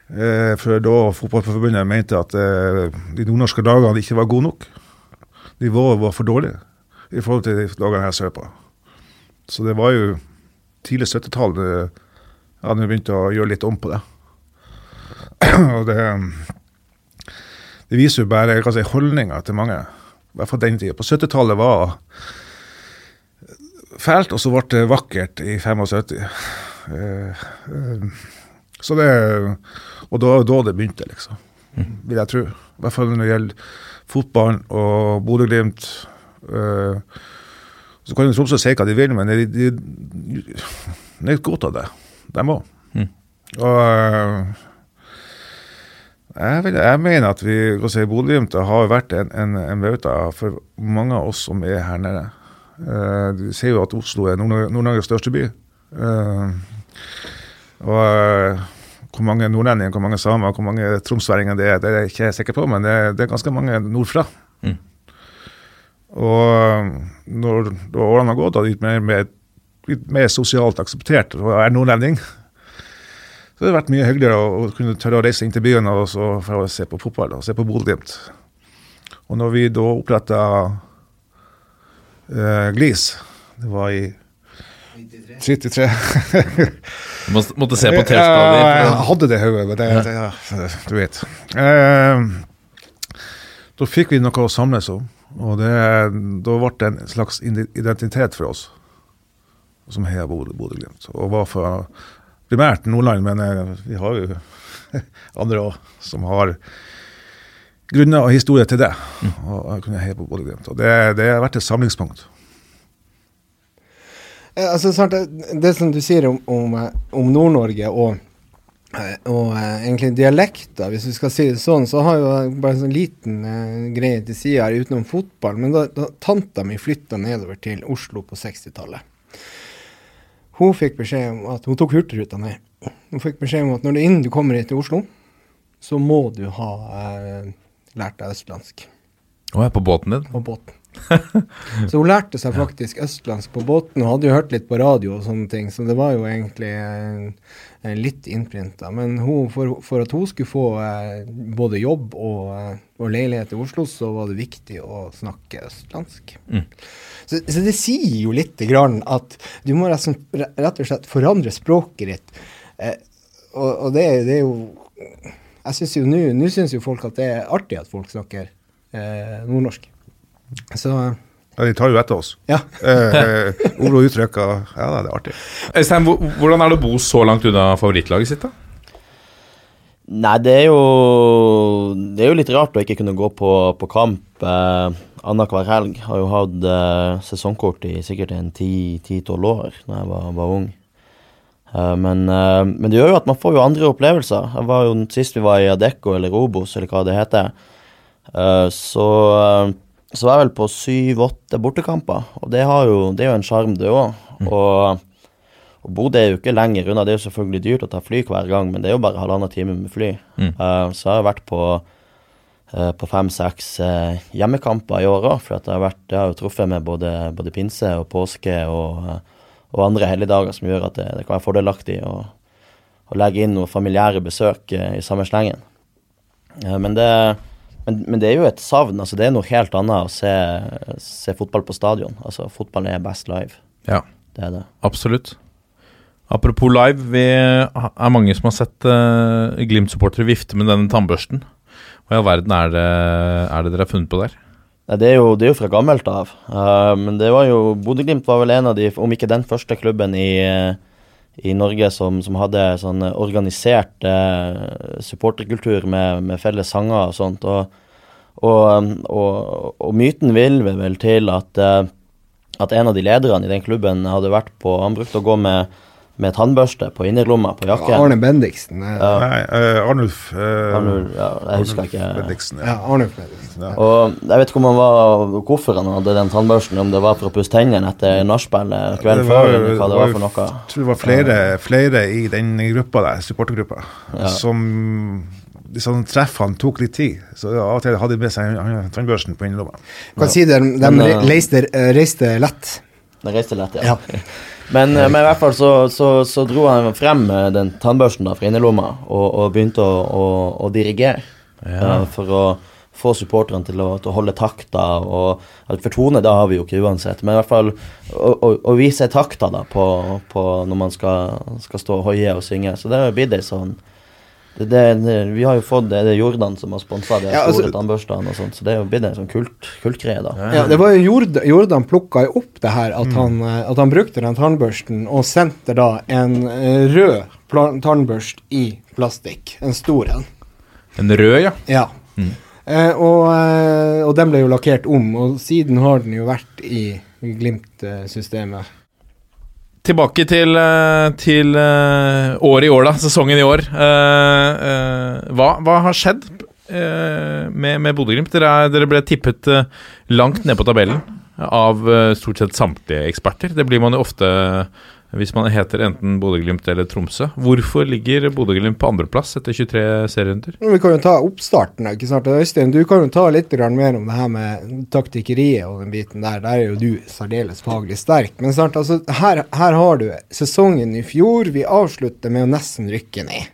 Uh, for da Fotballforbundet mente at uh, de nordnorske lagene ikke var gode nok. Nivået var for dårlig i forhold til de lagene her sørpå. Så det var jo tidlig 70-tall det hadde begynt å gjøre litt om på det. Og det, det viser jo bare hva si, holdninga til mange. I hvert fall den tida. På 70-tallet var fælt, og så ble det vakkert i 75. Eh, eh, så det Og da da det begynte, liksom. Vil jeg tro. I hvert fall når det gjelder fotballen og Bodø-Glimt. eh, så kan Tromsø si hva de vil, men de, de, de er godt av det. De òg. Mm. Og eh, jeg, vil, jeg mener at vi si, Bodø-Glimt har vært en, en, en bauta for mange av oss som er her nede. Uh, du ser jo at Oslo er Nord- Nord-Norges største by. Uh, og uh, hvor mange nordlendinger, hvor mange samer, hvor mange tromsværinger det er, det er jeg ikke sikker på, men det, det er ganske mange nordfra. Mm. Og når årene har gått, har det gitt mer, mer, blitt mer sosialt akseptert å være nordlending, så det har vært mye hyggeligere å, å kunne tørre å reise inn til byen og så for å se på fotball og se på Bodø-Glimt. Og når vi da oppretta uh, Glis, det var i 33 Du må, måtte se på Ja, jeg hadde det i hodet, men det, det, ja, du vet. Uh, da fikk vi noe å samles om, og det, da ble det en slags identitet for oss som heier Bodø- Bodø-Glimt. Og var fra primært Nordland, men eh, vi har jo andre òg som har grunner og historie til det. Og jeg kunne heie på Bodø-Glimt. Og det, det har vært et samlingspunkt. Eh, Altså, sant, det, det som du sier om, om, eh, om Nord-Norge og, og eh, egentlig dialekter, hvis vi skal si det sånn, så har jo jeg bare en sånn liten eh, greie til sida her utenom fotball. Men da, da tanta mi flytta nedover til Oslo på 60-tallet. Hun fikk beskjed om at hun tok Hurtigruta ned. Hun fikk beskjed om at når du, innen du kommer hit til Oslo, så må du ha eh, lært deg østlandsk Å, ja, på båten din. på båten. så hun lærte seg faktisk østlandsk på båten, og hadde jo hørt litt på radio og sånne ting, så det var jo egentlig eh, litt innprinta. Men hun, for, for at hun skulle få eh, både jobb og, eh, og leilighet i Oslo, så var det viktig å snakke østlandsk. Mm. Så, så det sier jo litt grann at du må rett og slett- forandre språket ditt. Eh, og, og det, det er jo Jeg syns jo Nå syns jo folk at det er artig at folk snakker eh, nordnorsk. Så Ja, de tar jo etter oss. ja. Eh, ord og uttrykk. og- Ja, det er artig. Øystein, hvordan er det å bo så langt unna favorittlaget sitt, da? Nei, det er jo Det er jo litt rart å ikke kunne gå på, på kamp eh, annenhver helg. Har jo hatt eh, sesongkort i sikkert en ti-tolv år da jeg var, var ung. Eh, men, eh, men det gjør jo at man får jo andre opplevelser. Jeg var jo Sist vi var i Adecco eller Robos, eller hva det heter, eh, så, eh, så var jeg vel på syv-åtte bortekamper. Og det, har jo, det er jo en sjarm, det òg. Og, og Bodø er jo ikke lenger unna. Det er jo selvfølgelig dyrt å ta fly hver gang, men det er jo bare halvannen time med fly. Mm. Uh, så jeg har vært på uh, på fem-seks eh, hjemmekamper i år òg. For at jeg har, vært, jeg har jo truffet med både, både pinse og påske og, og andre helligdager som gjør at det, det kan være fordelaktig å, å legge inn noen familiære besøk i samme slengen. Men, det, men, men det er jo et savn. altså Det er noe helt annet å se, se fotball på stadion. Altså Fotball er best live. Ja, Det det. absolutt. Apropos live, vi er mange som har sett uh, Glimt-supportere vifte med denne tannbørsten. Hva i all verden er det, er det dere har funnet på der? Nei, det, er jo, det er jo fra gammelt av. Uh, men det var jo Bodø-Glimt var vel en av de, om ikke den første klubben i, eh, i Norge som, som hadde sånn organisert eh, supporterkultur med, med felles sanger og sånt. Og, og, og, og myten vil vel til at, eh, at en av de lederne i den klubben hadde vært på Han brukte å gå med, med tannbørste på innerlomma på jakken. Arne Bendiksen. eh, Ja. Nei, eh, Arnulf eh, Arnulf, ja, jeg husker Arnulf ikke. Bendiksen, Ja, ja. Arnulf Bendiksen. Ja. Og jeg vet ikke om han var, hvorfor han hadde den tannbørsten, om det var for å pusse tennene etter nachspielet kvelden før, eller hva det var for noe. Jeg tror det var flere, flere i den gruppa der, supportergruppa, Ja. som disse treffene tok litt tid. Så av og til hadde de med seg tannbørsten på innerlomma. Kan si det, de eh, reiste, reiste lett. De reiste lett, ja. Men, men i hvert fall så, så, så dro han frem eh, den tannbørsten da fra innerlomma og, og begynte å, å, å dirigere. eh, for å få supporterne til til å holde takta. Og, for tone det har vi jo ikke uansett, men i hvert fall å, å, å vise takta da på, på når man skal, skal stå og hoie og synge. Så det blitt ei sånn det, det, det, Vi har jo fått det, det er Jordan som har sponsa de Ja, store altså- tannbørstene og sånt, så det er jo blitt en sånn kult, kultgreie, da. Ja, det var jo Jordan, Jordan plukka jo opp det her, at, han, eh, at han brukte den tannbørsten og sendte da en eh, rød tannbørst i plastikk. En stor en. En rød, ja. Ja. Eh, og, eh, og den ble jo lakkert om, og siden har den jo vært i Glimt-systemet. Tilbake til, eh, til eh, året i år, da. Sesongen i år. Eh, hva, hva har skjedd med, med Bodø-Glimt? Dere, er- dere ble tippet langt ned på tabellen av stort sett samtlige eksperter. Det blir man jo ofte hvis man heter enten Bodø-Glimt eller Tromsø. Hvorfor ligger Bodø-Glimt på andreplass etter 23 serierunder? Vi kan jo ta oppstarten. ikke sant? Øystein, du kan jo ta litt mer om det her med taktikkeriet og den biten der. Der er jo du særdeles faglig sterk. Men sant, altså, her, her har du sesongen i fjor. Vi avslutter med å nesten rykke ned.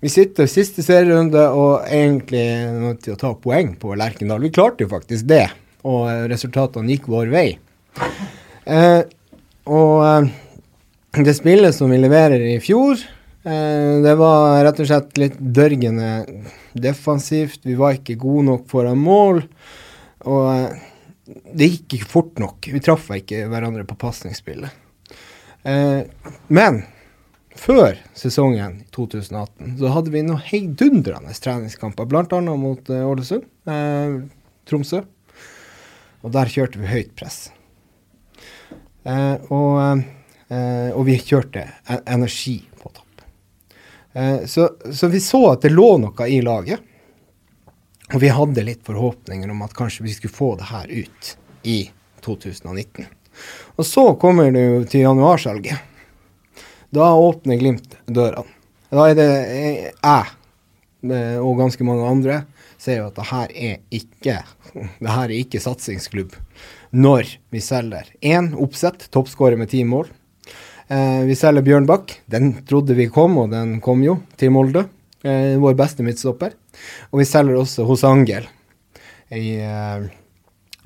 Vi sitter siste serierunde og egentlig nødt til å ta poeng på Lerkendal. Vi klarte jo faktisk det, og resultatene gikk vår vei. Eh, og eh, det spillet som vi leverer i fjor, eh, det var rett og slett litt dørgende defensivt. Vi var ikke gode nok foran mål. Og eh, det gikk ikke fort nok. Vi traff ikke hverandre på pasningsspillet. Men før sesongen 2018 så hadde vi noen heidundrende treningskamper, bl.a. mot Ålesund, Tromsø. Og der kjørte vi høyt press. Eh, og, eh, og vi kjørte e- energi på topp. Eh, så, så vi så at det lå noe i laget. Og vi hadde litt forhåpninger om at kanskje vi skulle få det her ut i 2019. Og så kommer det jo til januarsalget. Da åpner Glimt dørene. Da er det jeg og ganske mange andre ser jo at det her er ikke det her er ikke satsingsklubb når vi selger én oppsett, toppskårer med ti mål. Eh, vi selger Bjørnbakk. Den trodde vi kom, og den kom jo til Molde. Eh, vår beste midtstopper. Og vi selger også hos Angel, i, eh,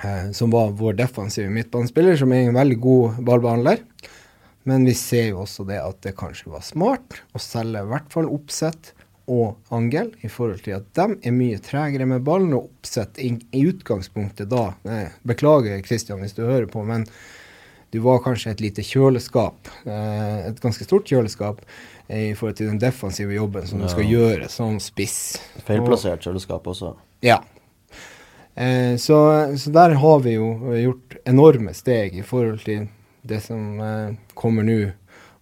eh, som var vår defensive midtbanespiller, som er en veldig god ballbehandler. Men vi ser jo også det at det kanskje var smart å selge i hvert fall oppsett og Angel, i forhold til at de er mye tregere med ballen, og oppsett i, i utgangspunktet da nei, Beklager, Kristian, hvis du hører på, men du var kanskje et lite kjøleskap, eh, et ganske stort kjøleskap, eh, i forhold til den defensive jobben som du skal gjøre som spiss. Feilplassert kjøleskap også. Ja. Eh, så, så der har vi jo gjort enorme steg i forhold til det som eh, kommer nå.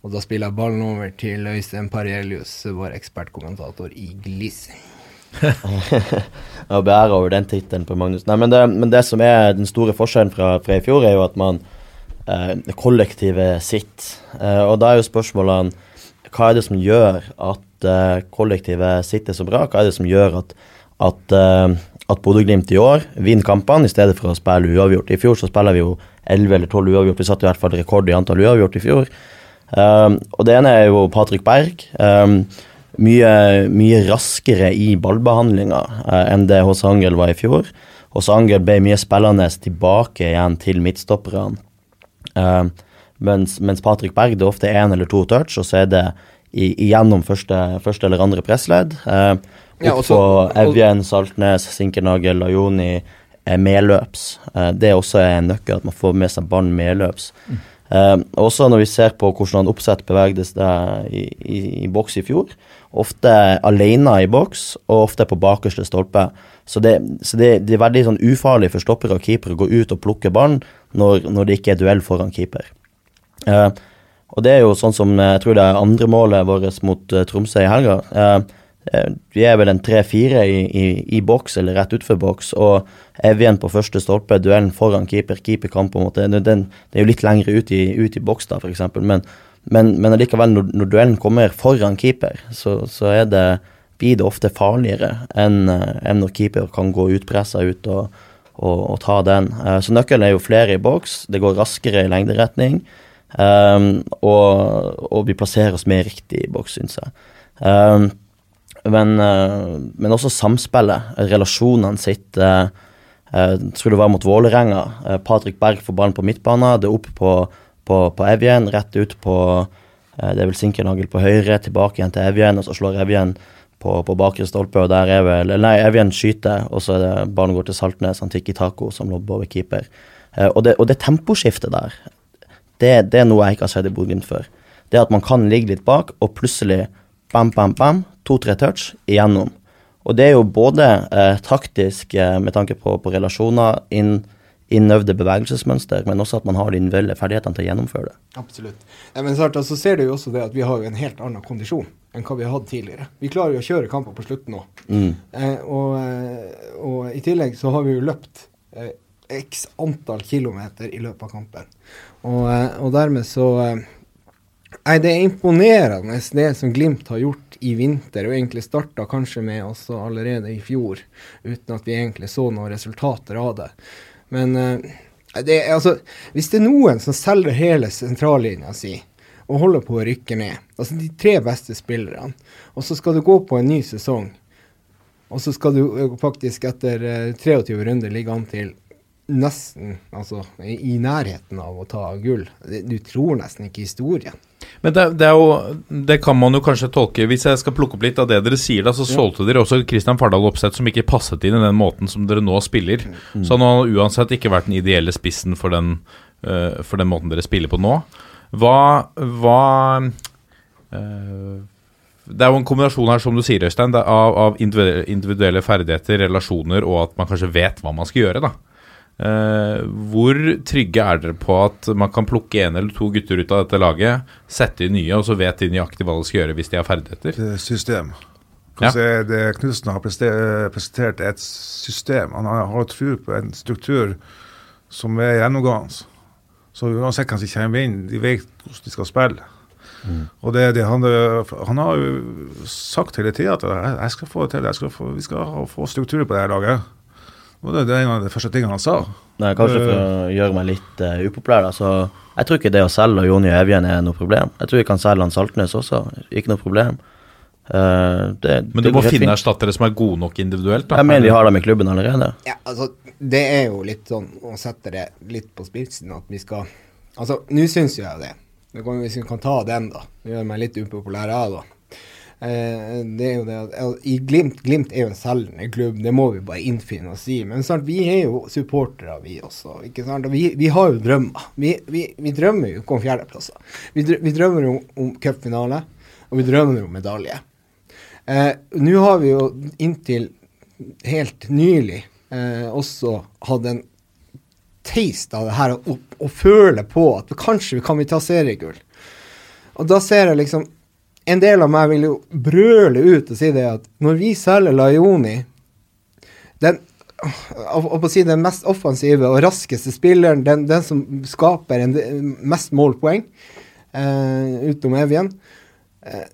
Og da spiller jeg ballen over til Øystein Parelius, vår ekspertkommentator i Gliss. Ja, beære over den tittelen på Magnus. Nei, men det, men det som er den store forskjellen fra, fra i fjor, er jo at man eh, Kollektivet sitt. Eh, og da er jo spørsmålene hva er det som gjør at eh, kollektivet sitter så bra? Hva er det som gjør at, at, eh, at Bodø-Glimt i år vinner kampene i stedet for å spille uavgjort? I fjor så spiller vi jo 11 eller 12 uavgjort. Vi satte i hvert fall rekord i antall uavgjort i fjor. Um, og det ene er jo Patrick Berg. Um, mye, mye raskere i ballbehandlinga uh, enn det hos Angel var i fjor. Hos Angel ble mye spillende tilbake igjen til midtstopperne. Um, mens, mens Patrick Berg det er ofte én eller to touch, og så er det i, igjennom første, første eller andre pressledd. Uh, opp Ja, og så- på Evjen, Saltnes, Sinkernagel, Lajoni, er medløps. Eh, Det er også en nøkkel, at man får med seg ballen medløps. Eh, også når vi ser på hvordan oppsett bevegde seg i, i, i boks i fjor. Ofte alene i boks, og ofte på bakerste stolpe. Så det, så det, det er veldig sånn ufarlig for stoppere og keepere å gå ut og plukke ballen når, når det ikke er duell foran keeper. Eh, og det er jo sånn som eh, jeg tror det er andre målet vårt mot eh, Tromsø i helga. Eh, vi er vel en tre-fire i, i, i boks eller rett utenfor boks, og Evjen på første stolpe, duellen foran keeper. Keeper kan på en måte den, den, Det er jo litt lengre ut i, ut i boks, da, f.eks., men, men, men allikevel, når, når duellen kommer foran keeper, så, så det, blir det ofte farligere enn eh, enn når keeper kan gå utpressa ut og, og, og ta den. Eh, Så nøkkelen er jo flere i boks, det går raskere i lengderetning. Um, og, og vi plasserer oss mer riktig i boks, syns jeg. Um, men, uh, men også samspillet, relasjonene sitt. Uh, skulle det være mot Vålerenga. Uh, Patrick Berg får ballen på midtbanen, det er opp på, på, på Evjen, rett ut på uh, Det er vel Sinkernagel på høyre, tilbake igjen til Evjen, og så slår Evjen på, på bakre stolpe, og der er vel Nei, Evjen skyter, og så er det ballen går til Saltnes, Antiki Taco, som lobber over keeper. Og, det, og det temposkiftet der, det, det er noe jeg ikke har sett i Bodø-Glimt før. Det at man kan ligge litt bak, og plutselig bam, bam, bam, to-tre touch igjennom. Og det er jo både eh, taktisk eh, med tanke på, på relasjoner, inn, innøvde bevegelsesmønster, men også at man har de individuelle ferdighetene til å gjennomføre det. Absolutt. Ja, men snart, altså, ser du jo også det at vi har jo en helt annen kondisjon enn hva vi har hatt tidligere. Vi klarer jo å kjøre kamper på slutten nå. Mm. Eh, og, eh, og i tillegg så har vi jo løpt eh, x antall kilometer i løpet av kampen. Og, eh, og dermed så Nei, det er imponerende det som Glimt har gjort i vinter, og egentlig starta kanskje med også allerede i fjor, uten at vi egentlig så noen resultater av det. Men eh, det er, altså, hvis det er noen som selger hele sentrallinja si og holder på å rykke ned, altså de tre beste spillerne, og så skal du gå på en ny sesong, og så skal du eh, faktisk etter eh, 23 runder ligge an til nesten, altså i, nærheten av å ta gull. Du tror nesten ikke historien. Men det, det jo Det kan man jo kanskje tolke Hvis jeg skal plukke opp litt av det dere sier, da, så solgte dere også Kristian Fardal Opseth som ikke passet inn i den måten som dere nå spiller. Så han har uansett ikke vært den ideelle spissen for den, uh, for den måten dere spiller på nå. Hva, hva uh, Det er jo en kombinasjon her, som du sier, Øystein, av, av individuelle ferdigheter, relasjoner, og at man kanskje vet hva man skal gjøre. da Eh, hvor trygge er dere på at man kan plukke en eller to gutter ut av dette laget, sette inn nye, og så vet de nøyaktig hva de skal gjøre hvis de har ferdigheter? Er system. Ja. Kan se det Knutsen har presentert, er et system. Han har, tro på en struktur som er gjennomgående. Så uansett hvem som kommer inn, de vet hvordan de skal spille. Og det, det, han, han har jo sagt hele tida at jeg, jeg skal få det til, jeg skal få, vi skal få struktur på det her laget. Og det, det er en av de første tingene han sa. Nei, kanskje for å gjøre meg litt uh, upopulær, Altså, jeg tror ikke det å selge Jonny Evjen er noe problem. Jeg tror vi kan selge han Saltnes også, ikke noe problem. Uh, det, Men det du må finne fint. erstattere som er gode nok individuelt. da Jeg mener vi har dem i klubben allerede. Ja, altså, det er jo litt sånn å sette det litt på spissen at vi skal Altså, nå syns jo jeg det. det kan, hvis vi kan ta den, da. Det gjør meg litt upopulær, jeg, da. Eh, det er jo det at i Glimt, Glimt er jo en selgende klubb, det må vi bare innfinne oss i. Men sant, vi er jo supportere, vi også. ikke sant? Og vi, vi har jo drømmer. Vi, vi, vi drømmer jo ikke om fjerdeplasser. Vi, vi drømmer om, om cupfinale, og vi drømmer om medalje. Eh, Nå har vi jo inntil helt nylig eh, også hatt en taste av det her å, og føle på at kanskje kan vi ta seriegull. Og da ser jeg liksom En del av meg vil jo brøle ut og si det at når vi selger Laioni den, å, si den mest offensive og raskeste spilleren, den, den som skaper en, mest målpoeng, eh, utenom Evjen eh,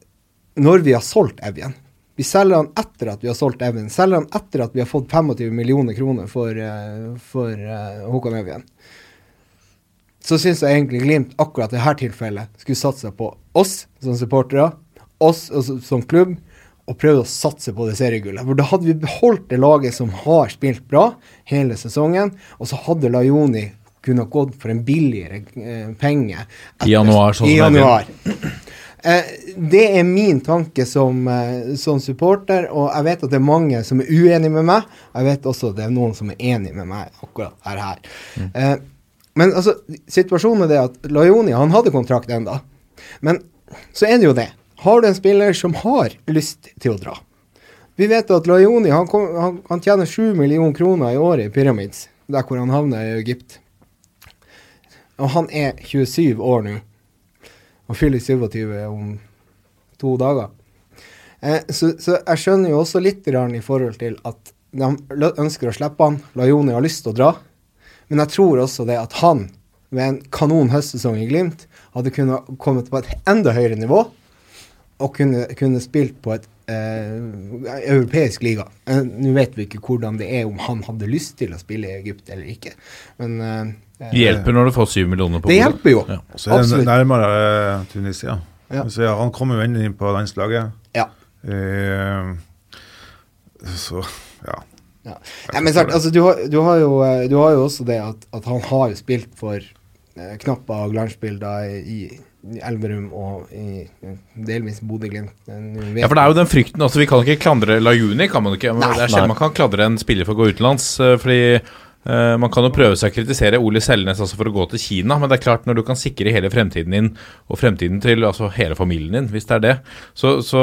Når vi har solgt Evjen Vi selger han etter at vi har solgt Evjen. Selger han etter at vi har fått 25 millioner kroner for, eh, for eh, Håkon Evjen. Så syns jeg egentlig Glimt akkurat i dette tilfellet skulle satsa på oss som supportere, oss altså, som klubb, og prøvd å satse på det seriegullet. For da hadde vi beholdt det laget som har spilt bra hele sesongen, og så hadde Laioni kunnet gått for en billigere eh, penge. I januar, sånn I januar. Eh, det er min tanke som, eh, som supporter, og jeg vet at det er mange som er uenige med meg. Jeg vet også at det er noen som er enige med meg akkurat her. her. Eh, men altså, situasjonen er det at Lajoni han hadde kontrakt enda. Men så er det jo det. Har du en spiller som har lyst til å dra Vi vet at Lajoni han, han, han tjener 7 millioner kroner i året i Pyramids, der hvor han havner i Egypt. Og han er 27 år nå. Og fyller 27 om to dager. Eh, så, så jeg skjønner jo også litt i forhold til at de ønsker å slippe han. Lajoni har lyst til å dra. Men jeg tror også det at han, ved en kanon høstsesong i Glimt, hadde kunnet kommet på et enda høyere nivå og kunne, kunne spilt på et eh, europeisk liga. Eh, Nå vet vi ikke hvordan det er, om han hadde lyst til å spille i Egypt eller ikke. Men eh, Det hjelper når du får syv millioner på bordet. det hjelper jo. Ja. Så er det Absolutt. nærmere eh, Tunisia. Ja. Så ja, han kommer jo inn på landslaget. Ja. Eh, så ja. Ja. Nei, men sant, altså, du, har, du, har jo, eh, du har jo også det at, at han har spilt for eh, Knappa og glansbilder i, i Elverum og i eh, delvis Bodø-Glimt. Eh, Ja, for det er jo den frykten altså Vi kan ikke klandre Lajuni. kan man ikke Nei. Det er sjelden man kan klandre en spiller for å gå utenlands. eh, Fordi Uh, Man kan jo prøve seg å kritisere Ole Selnes altså for å gå til Kina, men det er klart når du kan sikre hele fremtiden din og fremtiden til altså hele familien din, hvis det er det Så, så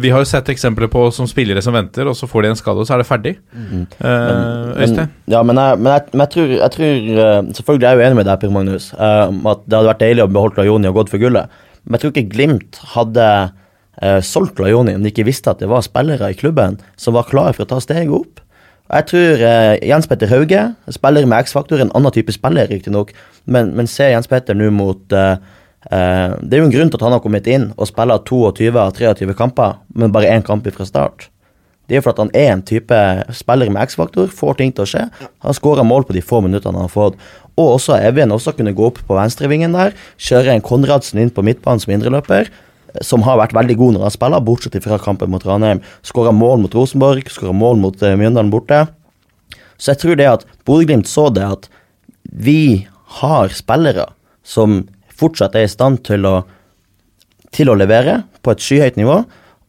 vi har jo sett eksempler på som spillere som venter, og så får de en skade, og så er det ferdig. Eh, Øystein? Ja, men, jeg, men, jeg, men jeg tror, jeg tror eh, Selvfølgelig er jeg jo enig med deg, Per Magnus, uh, at det hadde vært deilig å beholde Lajoni og gått for gullet. Men jeg tror ikke Glimt hadde uh, solgt Lajoni om de ikke visste at det var spillere i klubben som var klare for å ta steget opp. Og Jeg tror Jens Petter Hauge, spiller med X-faktor, en annen type spiller riktignok, men, men ser Jens Petter nå mot eh, Det er jo en grunn til at han har kommet inn og spiller 22 av 23 kamper, men bare én kamp fra start. Det er jo for at han er en type spiller med X-faktor, får ting til å skje. Han skårer mål på de få minuttene han har fått. Og også Evjen også kunne gå opp på venstrevingen der, kjøre en Konradsen inn på midtbanen som indreløper, eh, som har vært veldig god når han spiller, bortsett fra kampen mot Ranheim. Skåra mål mot Rosenborg, skåra mål mot uh, Mjøndalen borte. Så jeg tror det at Bodø-Glimt så det at vi har spillere som fortsatt er i stand til å, til å levere på et skyhøyt nivå.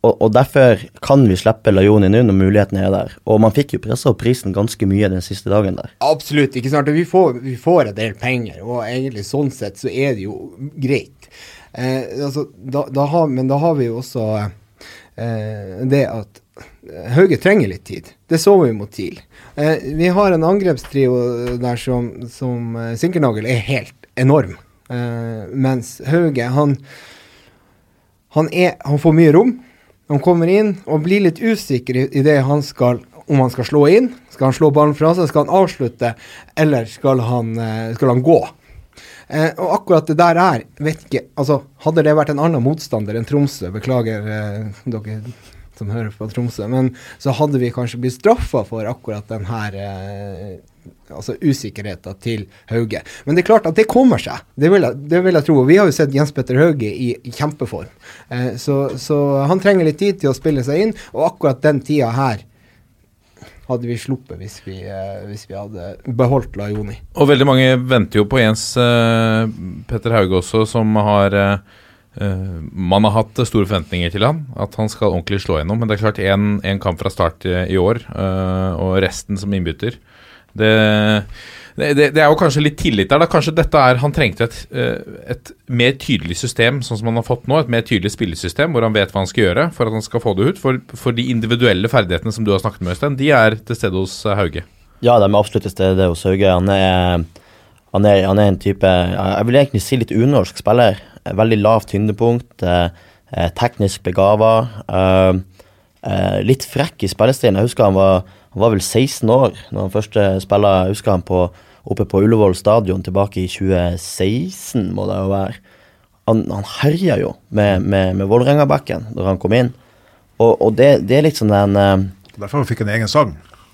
Og, og derfor kan vi slippe Lajoni nå når muligheten er der. Og man fikk jo pressa opp prisen ganske mye den siste dagen der. Absolutt. ikke sant? Vi får, vi får en del penger, og egentlig sånn sett så er det jo greit. Eh, altså, da, da har, men da har vi jo også eh, det at Hauge trenger litt tid. Det så vi mot TIL. Eh, vi har en angrepstrio der som, som eh, Sinkernagel er helt enorm. Eh, mens Hauge, han, han, han får mye rom. Han kommer inn og blir litt usikker i, i det han skal om han skal slå inn. Skal han slå ballen fra seg, skal han avslutte, eller skal han, eh, skal han gå? Eh, og akkurat det der er vet ikke, altså Hadde det vært en annen motstander enn Tromsø, beklager eh, dere som hører på Tromsø, men så hadde vi kanskje blitt straffa for akkurat den her eh, altså usikkerheten til Hauge. Men det er klart at det kommer seg. Det vil jeg, det vil jeg tro. Vi har jo sett Jens Petter Hauge i, kjempeform. Eh, så, så han trenger litt tid til å spille seg inn, og akkurat den tida her hadde vi sluppet hvis vi, eh, hvis vi hadde beholdt Lajoni. Og veldig mange venter jo på Jens eh, Petter Hauge også, som har eh, eh, Man har hatt store forventninger til han, at han skal ordentlig slå gjennom. Men det er klart, én kamp fra start i, i år, eh, og resten som innbytter. Det, det, det, er jo kanskje litt tillit der. da Kanskje dette er Han trengte et, eh, et mer tydelig system, sånn som han har fått nå. Et mer tydelig spillesystem, hvor han vet hva han skal gjøre for at han skal få det ut. For, for de individuelle ferdighetene som du har snakket med, Øystein, de er til stede hos eh, Hauge. Ja, de er absolutt til stede hos Hauge. Han er, han er, han er en type Jeg vil egentlig si litt unorsk spiller. veldig lavt tyngdepunkt. eh, teknisk begava. litt frekk i spillestilen. Jeg husker han var, han var vel 16 år når han husker han på, oppe på Ullevål stadion tilbake i 2016, må det jo være. Han, han herja jo med, med, med Vålerenga-backen da han kom inn. Og, og det, det er litt sånn den uh, Derfor fikk han en egen sang.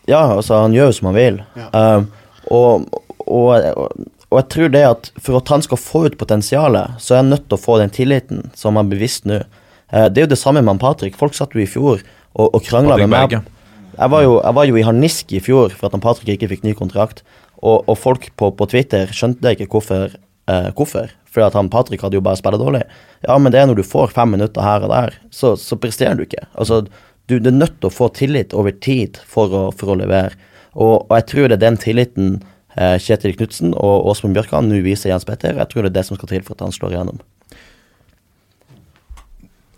ja, altså han gjør jo som han vil. Um, og, og, og, og jeg tror det at for at han skal få ut potensialet, så er han nødt til å få den tilliten som han er bevisst nå. Eh, det er jo det samme med han Patrick. Folk satt jo i fjor og, og krangla med meg. Jeg var, jo, jeg var jo i harnisk i fjor for at han Patrick ikke fikk ny kontrakt. Og, og folk på, på Twitter skjønte ikke hvorfor. Eh, hvorfor. Fordi at han Patrick hadde jo bare spilt dårlig. Ja, men det er når du får fem minutter her og der, så, så presterer du ikke. Altså, du, du er nødt til å få tillit over tid for å, for å levere. Og, og jeg tror det er den tilliten eh, Kjetil Knutsen og Åsmund Bjørkan nå viser Jens Petter. Jeg tror det er det som skal til for at han slår igjennom.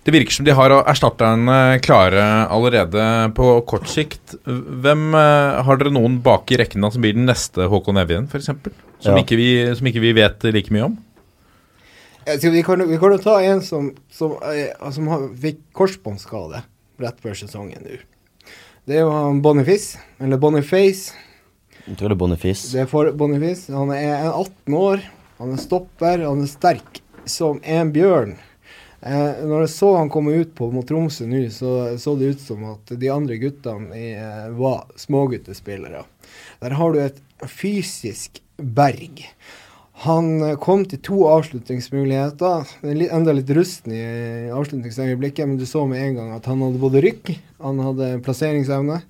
Det virker som de har erstatterne klare allerede på kort sikt. Hvem eh, Har dere noen bak i rekken da som blir den neste Håkon Evjen, f.eks.? Som, Ja. ikke vi, som ikke vi vet like mye om? Jeg vi, kan, vi kan jo ta en som, som, eh, som har, fikk korsbåndskade rett før sesongen nå. Det er jo Boniface, eller Boniface. Jeg tror det er Boniface. Det er for Boniface. Han er 18 år, han er stopper, han er sterk som en bjørn. Eh, når jeg så han komme ut på mot Tromsø nå, så så det ut som at de andre guttene i, eh, var småguttespillere. Der har du et fysisk berg. Han eh, kom til to avslutningsmuligheter. Er enda litt rusten i eh, avslutningsøyeblikket, men du så med en gang at han hadde både rykk, han hadde plasseringsevne,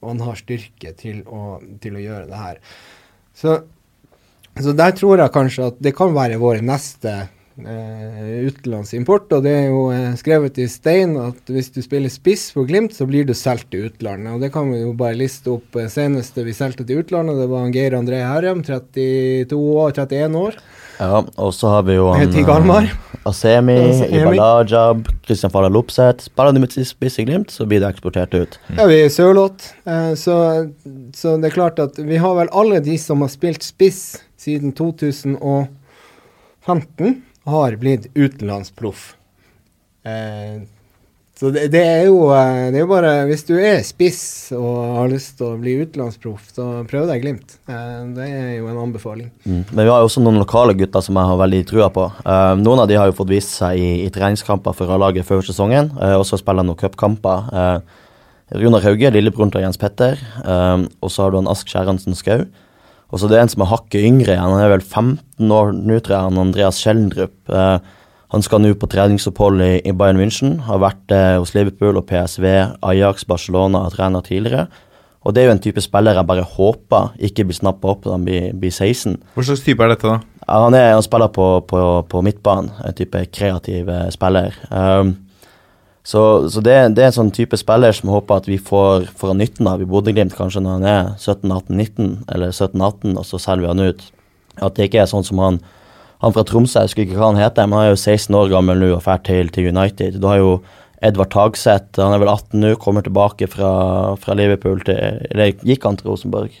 og han har styrke til å, til å gjøre det her. Så, så der tror jeg kanskje at det kan være vår neste utenlandsimport. Og det er jo eh, skrevet i stein at hvis du spiller spiss for Glimt, så blir du solgt til utlandet. Og det kan vi jo bare liste opp. eh, Seneste vi solgte til utlandet, det var Geir André Herrem, 32 år, 31 år. Ja, og så har vi jo han eh, Asemi. Ibalajab, Christian Falla Lopseth. Bare de med spiss i Glimt, så blir det eksportert ut. Ja, vi er Sørloth. Eh, så, så det er klart at vi har vel alle de som har spilt spiss siden 2015, har blitt utenlandsproff. Eh, så det, det er jo eh, Det er bare Hvis du er spiss og har lyst til å bli utenlandsproff, så prøv deg Glimt. Eh, det er jo en anbefaling. Mm. Men vi har jo også noen lokale gutter som jeg har veldig trua på. Eh, noen av de har jo fått vist seg i, i treningskamper for A-laget før sesongen, uh, og så spiller noen cupkamper. Uh, Runar Hauge, lillebroren til Jens Petter, og så har du han Ask Skjæransen Skau. Og så det er en som er hakket yngre igjen, han er vel 15 år nå, tror jeg, han Andreas Schjelderup. Eh, han skal nå på treningsopphold i, i Bayern München, har vært eh, hos Liverpool og PSV, Ajax, Barcelona og trener tidligere. Og det er jo en type spiller jeg bare håper ikke blir snappa opp når han blir, blir 16. Hva slags type er dette, da? Han, er, han spiller på, på, på midtbanen, en type kreativ eh, spiller. Um, så så det, det er en sånn type spiller som jeg håper at vi får, får nytten av i Bodø-Glimt kanskje når han er 17-18-19, eller 17-18, og så selger vi han ut. At det ikke er sånn som han han fra Tromsø, jeg husker ikke hva han heter, men han er jo 16 år gammel nå og drar til, til United. Du har jo Edvard Tagseth, han er vel 18 nå, kommer tilbake fra, fra Liverpool til Eller gikk han til Rosenborg?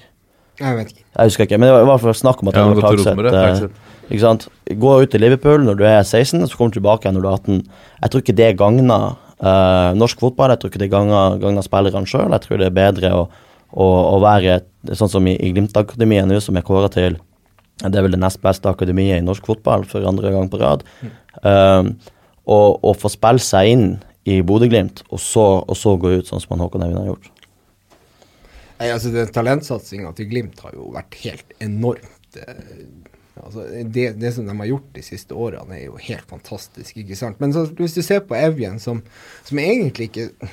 Jeg vet ikke. Jeg husker ikke, men det var i hvert fall snakk om at Ja, han Edvard har Tagseth eh, Tagseth. ikke sant? Gå ut til Liverpool når du er 16, og så kommer du tilbake igjen når du er 18. Jeg tror ikke det gagner eh, norsk fotball, jeg tror ikke det gagner, gagner spillerne sjøl. Jeg tror det er bedre å, å, å være sånn som i, i Glimt-akademiet nå, som er kåra til det er vel det nest beste akademiet i norsk fotball for andre gang på rad. Uh, og, og få spille seg inn i Bodø-Glimt, og, og så gå ut sånn som Håkon Evjen har gjort. Nei, altså Talentsatsinga til Glimt har jo vært helt enormt. Altså, det, det som de har gjort de siste årene, er jo helt fantastisk. ikke sant? Men så, hvis du ser på Evjen, som, som egentlig ikke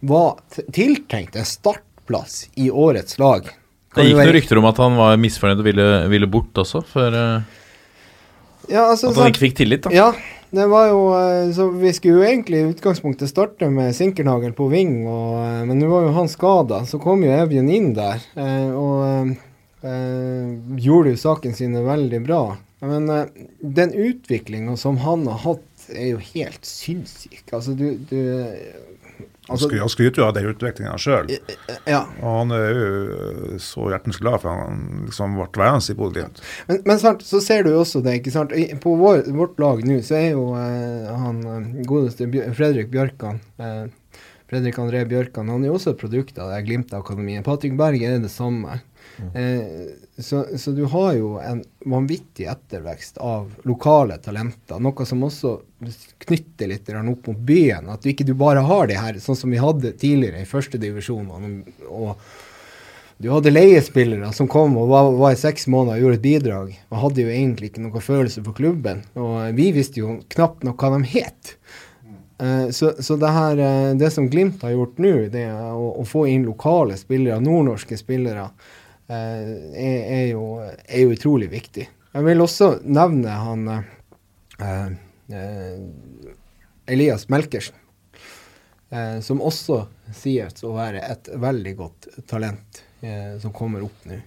var tiltenkt en startplass i årets lag Det gikk noen rykter om at han var misfornøyd og ville, ville bort også, for eh, ja, altså, at han ikke fikk tillit. da Ja, det var jo eh, Så vi skulle jo egentlig i utgangspunktet starte med Sinkernagel på ving, og, eh, men nå var jo han skada. Så kom jo Evjen inn der, og eh, gjorde jo saken sine veldig bra. Men eh, den utviklinga som han har hatt, er jo helt sinnssyk. Altså, du, du Han Altså- han skryter jo av den utviklinga sjøl. Ja. Og han er jo så hjertens glad for han liksom ble værende i Bodø-Glimt. Men, men sant, så ser du jo også det, ikke sant. På vår, vårt lag nå så er jo eh, han eh, godeste Fredrik Bjørkan eh, Fredrik André Bjørkan han er jo også et produkt av det Glimt-akademiet. Patrick Berg er det samme. Eh, så, så du har jo en vanvittig ettervekst av lokale talenter. Noe som også knytter litt opp mot byen. At du ikke du bare har det her, sånn som vi hadde tidligere i førstedivisjon. Og du hadde leiespillere som kom og var, var i seks måneder og gjorde et bidrag. Og hadde jo egentlig ikke noen følelse for klubben. Og vi visste jo knapt nok hva de het. Eh, så, så det her, eh, det som Glimt har gjort nå, det er å, å få inn lokale spillere, nordnorske spillere, er, er, jo, er jo utrolig viktig. Jeg vil også nevne han eh, eh, Elias Melkersen, eh, som også sies å være et veldig godt talent eh, som kommer opp nå.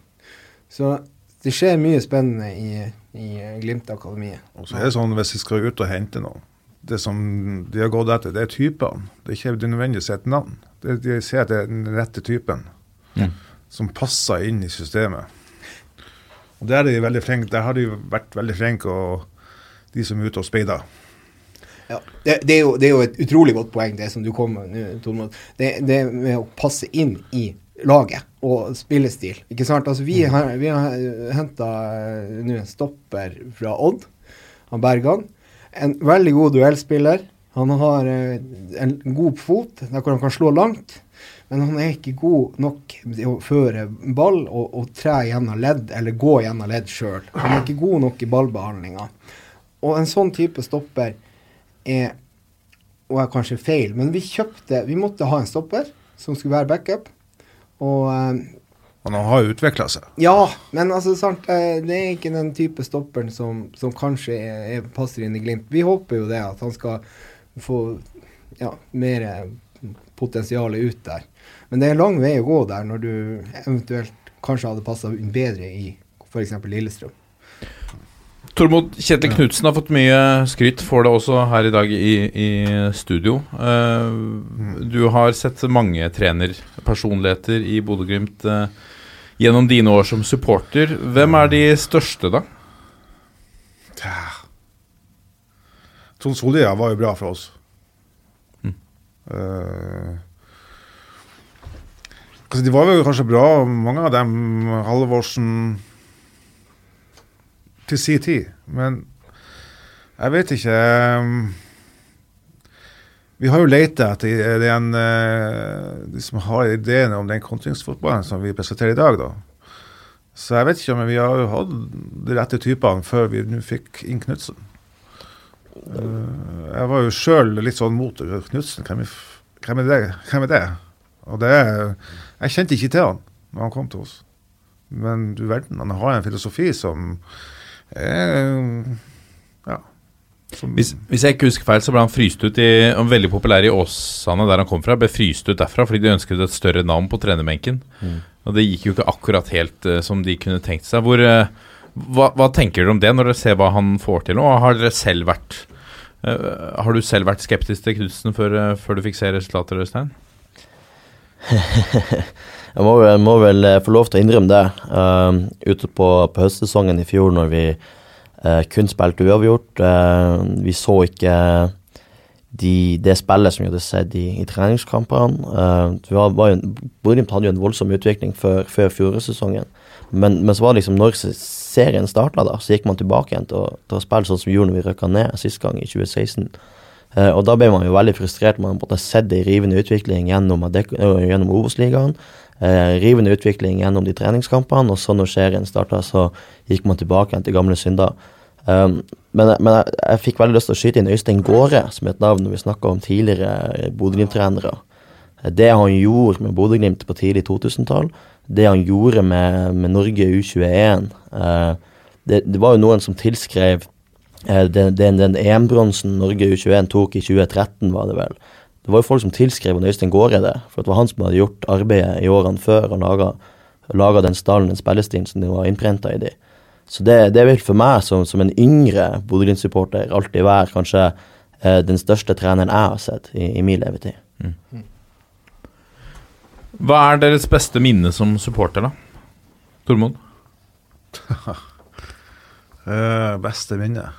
Så det skjer mye spennende i, i Glimt-akademiet. Og så er det sånn hvis vi skal ut og hente noen Det som de har gått etter, det er typene. Det er ikke nødvendigvis et navn. Det, de ser at det er den rette typen som passer inn i systemet. Og Der er de veldig flinke. Der har de vært veldig flinke, de som er ute og speider. Ja, det, det, er jo, det er jo et utrolig godt poeng, det som du kom med nå, Tormod. Det, det med å passe inn i laget og spillestil. Ikke sant? Altså, vi har, vi har henta nå en stopper fra Odd, han Bergan. En veldig god duellspiller. Han har eh, en god fot der hvor han kan slå langt. Men han er ikke god nok til å føre ball og, og tre gjennom ledd, eller gå gjennom ledd sjøl. Han er ikke god nok i ballbehandlinga. Og en sånn type stopper er og er kanskje feil, men vi kjøpte Vi måtte ha en stopper som skulle være backup. Og eh, han har utvikla seg. ja, men altså sant, eh, det er ikke den type stopperen som, som kanskje er, passer inn i Glimt. Vi håper jo det, at han skal få ja, mer potensial ut der. Men det er en lang vei å gå der når du eventuelt kanskje hadde passa bedre i f.eks. Lillestrøm. Tormod Kjetil Knutsen har fått mye skryt for det også her i dag i, i studio. Eh, du har sett mange trenerpersonligheter i Bodø-Glimt eh, gjennom dine år som supporter. Hvem er de største, da? Trond Sollia var jo bra for oss. Eh, altså, de var jo kanskje bra, mange av dem. Halvorsen til sin tid. Men jeg vet ikke eh, Vi har jo leita etter den, eh, de som har ideene om den kontringsfotballen som vi presenterer i dag, da. Så jeg vet ikke om vi har hatt de rette typene før vi nå fikk inn Knutsen. Eh, jeg var jo sjøl litt sånn mot Knutsen. Hvem, hvem, det? hvem er det? Og det Jeg kjente ikke til han når han kom til oss. Men du verden, han har en filosofi som er Ja. Som, Hvis, hvis jeg ikke husker feil, så ble han fryst ut i han Veldig populær i Åsane, der han kom fra. Ble fryst ut derfra fordi de ønsket et større navn på trenerbenken. Og det gikk jo ikke akkurat helt uh, som de kunne tenkt seg. Hvor, eh, hva, hva tenker dere om det, når dere ser hva han får til nå? Har dere selv vært uh, Har du selv vært skeptisk til Knutsen før, uh, før du fikk se resultater, Øystein? Jeg må, jeg må vel eh, få lov til å innrømme det. Uh, ute på, på høstsesongen i fjor, når vi kun spilte uavgjort Vi så ikke de, det spillet som hadde sett i, i treningskampene. Uh, Bodø-Glimt hadde jo en voldsom utvikling før, før fjorårssesongen. Men, men så var det liksom når serien starta, så gikk man tilbake igjen til å, til å spille sånn som vi gjorde når vi røkka ned sist gang, i 2016. Uh, og da ble man jo veldig frustrert. Man måtte ha sett en rivende utvikling gjennom, øh, gjennom Obos-ligaen. Uh, rivende utvikling gjennom de treningskampene, og så når serien starta, så gikk man tilbake igjen til gamle synder. Um, men men jeg, jeg fikk veldig lyst til å skyte inn Øystein Gåre som er et navn vi snakka om tidligere Bodø-Glimt-trenere. Det han gjorde med Bodø-Glimt på tidlig 2000-tall, det han gjorde med, med Norge U21 uh, det, det var jo noen som tilskrev uh, den, den, den EM-bronsen Norge U21 tok i 2013, var det vel. Det var jo folk som tilskrev Øystein Gåre det, for det var han som hadde gjort arbeidet i årene før og laga den stallen, den spillestilen som de var innprenta i de. Så det, det vil for meg som, som en yngre Bodø-Glimt-supporter alltid være kanskje eh, den største treneren jeg har sett i, i min levetid. Hva er deres beste minne som supporter, da? Tormod? uh, beste minne?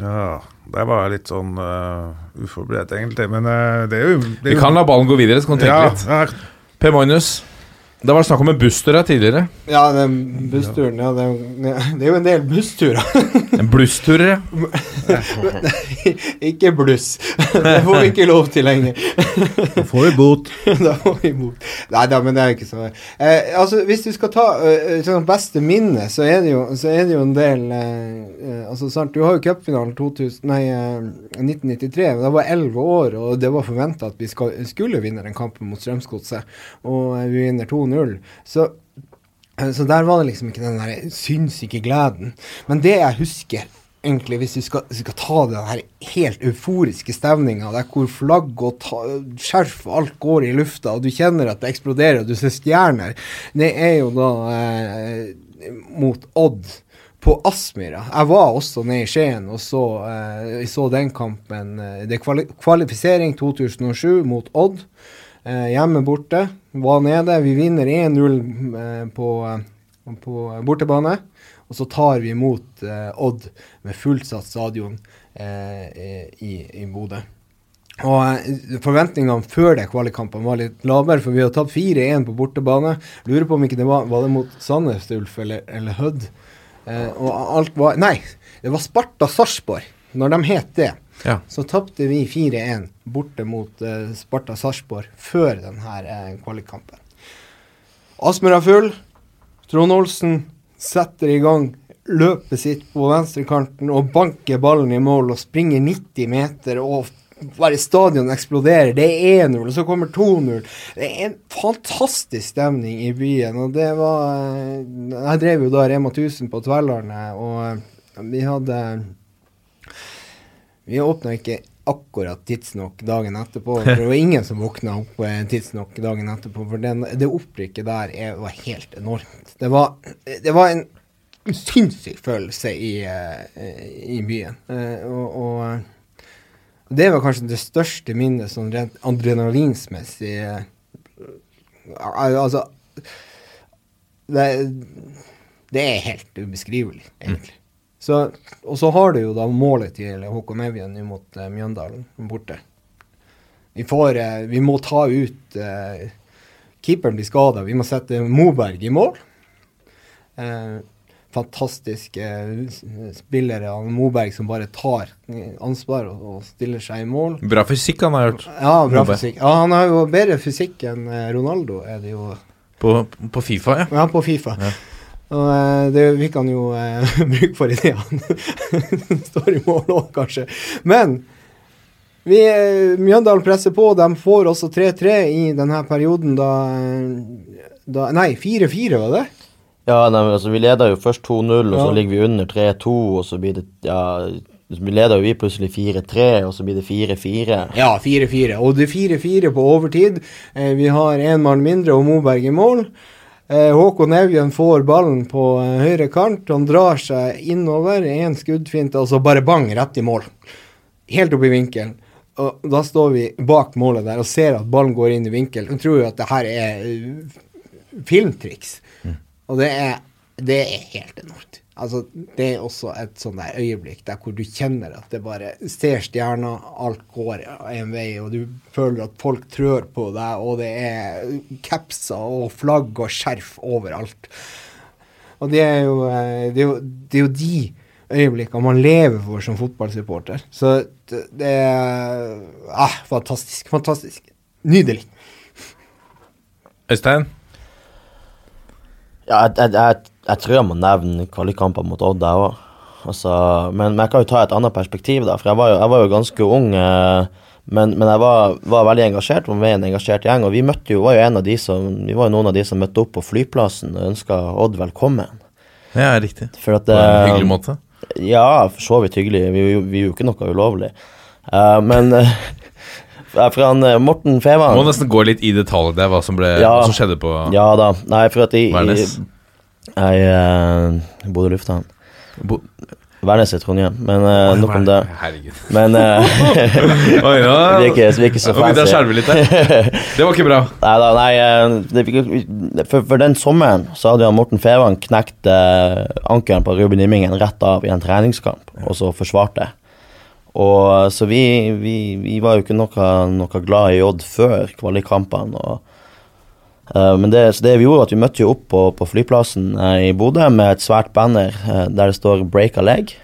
Ja, der var jeg litt sånn uh, uforberedt, egentlig. Men uh, det er jo det er Vi jo- kan la ballen gå videre, så kan du tenke ja, litt. Ja, Per Magnus, det var snakk om en busstur her tidligere. Ja, den bussturen. Ja, det, det er jo en del bussturer. En blusstur, ja. ikke bluss. Det får vi ikke lov til lenger. Da får vi bot. da får vi bot. Nei da, men det er ikke så eh, Altså, Hvis du skal ta eh, sånn beste minne, så er det jo, så er det jo en del eh, eh, Altså, sant, Du har jo cupfinalen 2000 eh, 1993. men Da var jeg 11 år, og det var forventa at vi skal, skulle vinne den kampen mot Strømsgodset. Og eh, vi vinner 2-0. Så eh, så der var det liksom ikke den der sinnssyke gleden. Men det jeg husker, egentlig, hvis du skal, skal ta den her helt euforiske stemninga, der hvor flagg og ta, skjerf og alt går i lufta, og du kjenner at det eksploderer, og du ser stjerner, det er jo da eh, mot Odd på Aspmyra. Jeg var også nede i Skien og så, eh, så den kampen. eh, Det er kvali kvalifisering 2007 mot Odd. Eh, hjemme borte. Var nede. Vi vinner 1-0 eh, på, eh, på bortebane. Og så tar vi imot Odd med fullsatt stadion i, i Bodø. Og Forventningene før det kvalikkampen var litt lavere, for vi hadde tatt 4-1 på bortebane. Lurer på om ikke det var, var det mot Sandnes Ulf eller, eller Hødd. Eh, og alt var Nei, det var Sparta Sarpsborg, når de het det. Ja. Så tapte vi 4-1 borte mot eh, Sparta Sarpsborg før denne eh, kvalikkampen. er full. Trond Olsen setter i gang løpet sitt på venstrekanten og banker ballen i mål og springer 90 meter og bare stadion eksploderer. Det er 1-0, og så kommer 2-0. Det er en fantastisk stemning i byen, og det var eh, Jeg drev jo da Rema 1000 på Tverlandet, og vi hadde Vi åpna ikke akkurat tidsnok dagen etterpå. For det var ingen som våkna opp eh, tidsnok dagen etterpå. For den, det opprykket der er, var helt enormt. Det var, det var en sinnssyk følelse i, eh, i byen. Eh, og, og det var kanskje det største minnet sånn rent adrenalinsmessig. Altså det, det er helt ubeskrivelig, egentlig. Så, og så har du jo da målet til Håkon Evjen mot uh, Mjøndalen borte. Vi, får, uh, vi må ta ut uh, Keeperen blir skada. Vi må sette Moberg i mål. Fantastiske spillere av Moberg som bare tar ansvar og, og stiller seg i mål. Bra fysikk han har gjort Ja, bra Moberg. fysikk. Ja, han har jo bedre fysikk enn Ronaldo, er det jo. på, på Fifa, ja. Ja, på Fifa. Ja. Og eh, det fikk han jo eh, bruk for i det han står i mål òg, kanskje. Men vi, eh, Mjøndalen presser på. De får også 3-3 i denne perioden da, eh, da Nei, 4-4, var det? Ja, nei, altså, vi leder jo først 2-0, og så Ja. ligger vi under 3-2, og så blir det Ja, vi leder jo vi plutselig 4-3, og så blir det 4-4. Ja, 4-4. Og det er 4-4 på overtid. Vi har én mann mindre og Moberg i mål. Eh, Håkon Evjen får ballen på eh, høyre kant. Han drar seg innover, én skuddfinte, og så bare bang, rett i mål. Helt opp i vinkelen. Og da står vi bak målet der og ser at ballen går inn i vinkel. Og tror jo at det her er filmtriks. filmtriks. Og det er, det er helt enormt. Altså, det er også et sånn der øyeblikk der hvor du kjenner at det bare ser stjerner, alt går en vei, og du føler at folk trør på deg, og det er capser og flagg og skjerf overalt. Og det er jo, eh, det er jo, det er jo de øyeblikkene man lever for som fotballsupporter. Så det, det er ah, fantastisk. Fantastisk. Nydelig. Øystein? Ja, jeg, jeg, jeg, tror jeg må nevne kvalikkamper mot Odd, jeg òg. Altså, men, men jeg kan jo ta et annet perspektiv, da. For jeg var jo, jeg var jo ganske ung. Eh, men, men jeg var, var veldig engasjert, var med en engasjert gjeng. Og vi jo, var jo en av de som, vi var jo noen av de som møtte opp på flyplassen og ønska Odd velkommen. Ja, riktig. For at, På en eh, hyggelig måte. Ja, for så vidt hyggelig. Vi, vi, vi gjorde ikke noe ulovlig. Uh, men eh, fra han, Morten Fevang Må nesten gå litt i detalj der, hva som, ble, Ja. hva som skjedde på Ja da. Nei, for at i, i. Jeg uh, Bodø lufthavn. Bo Værnes i Trondheim, men uh, nok om det. Herregud. Men uh, Oi, ja. vi, er ikke, vi er ikke så fancy. begynte skjelver vi litt. Det var ikke bra. Nei da, nei eh, det, for, for den sommeren så hadde Morten Fevang knekt uh, ankelen på Ruben Immingen rett av i en treningskamp, og så forsvarte. Og Så vi, vi, vi var jo ikke noe, noe glad i Odd før kvalikkampene. Eh, men det, så det vi gjorde, at vi møtte jo opp på, på flyplassen eh, i Bodø med et svært banner eh, der det står 'break a leg'.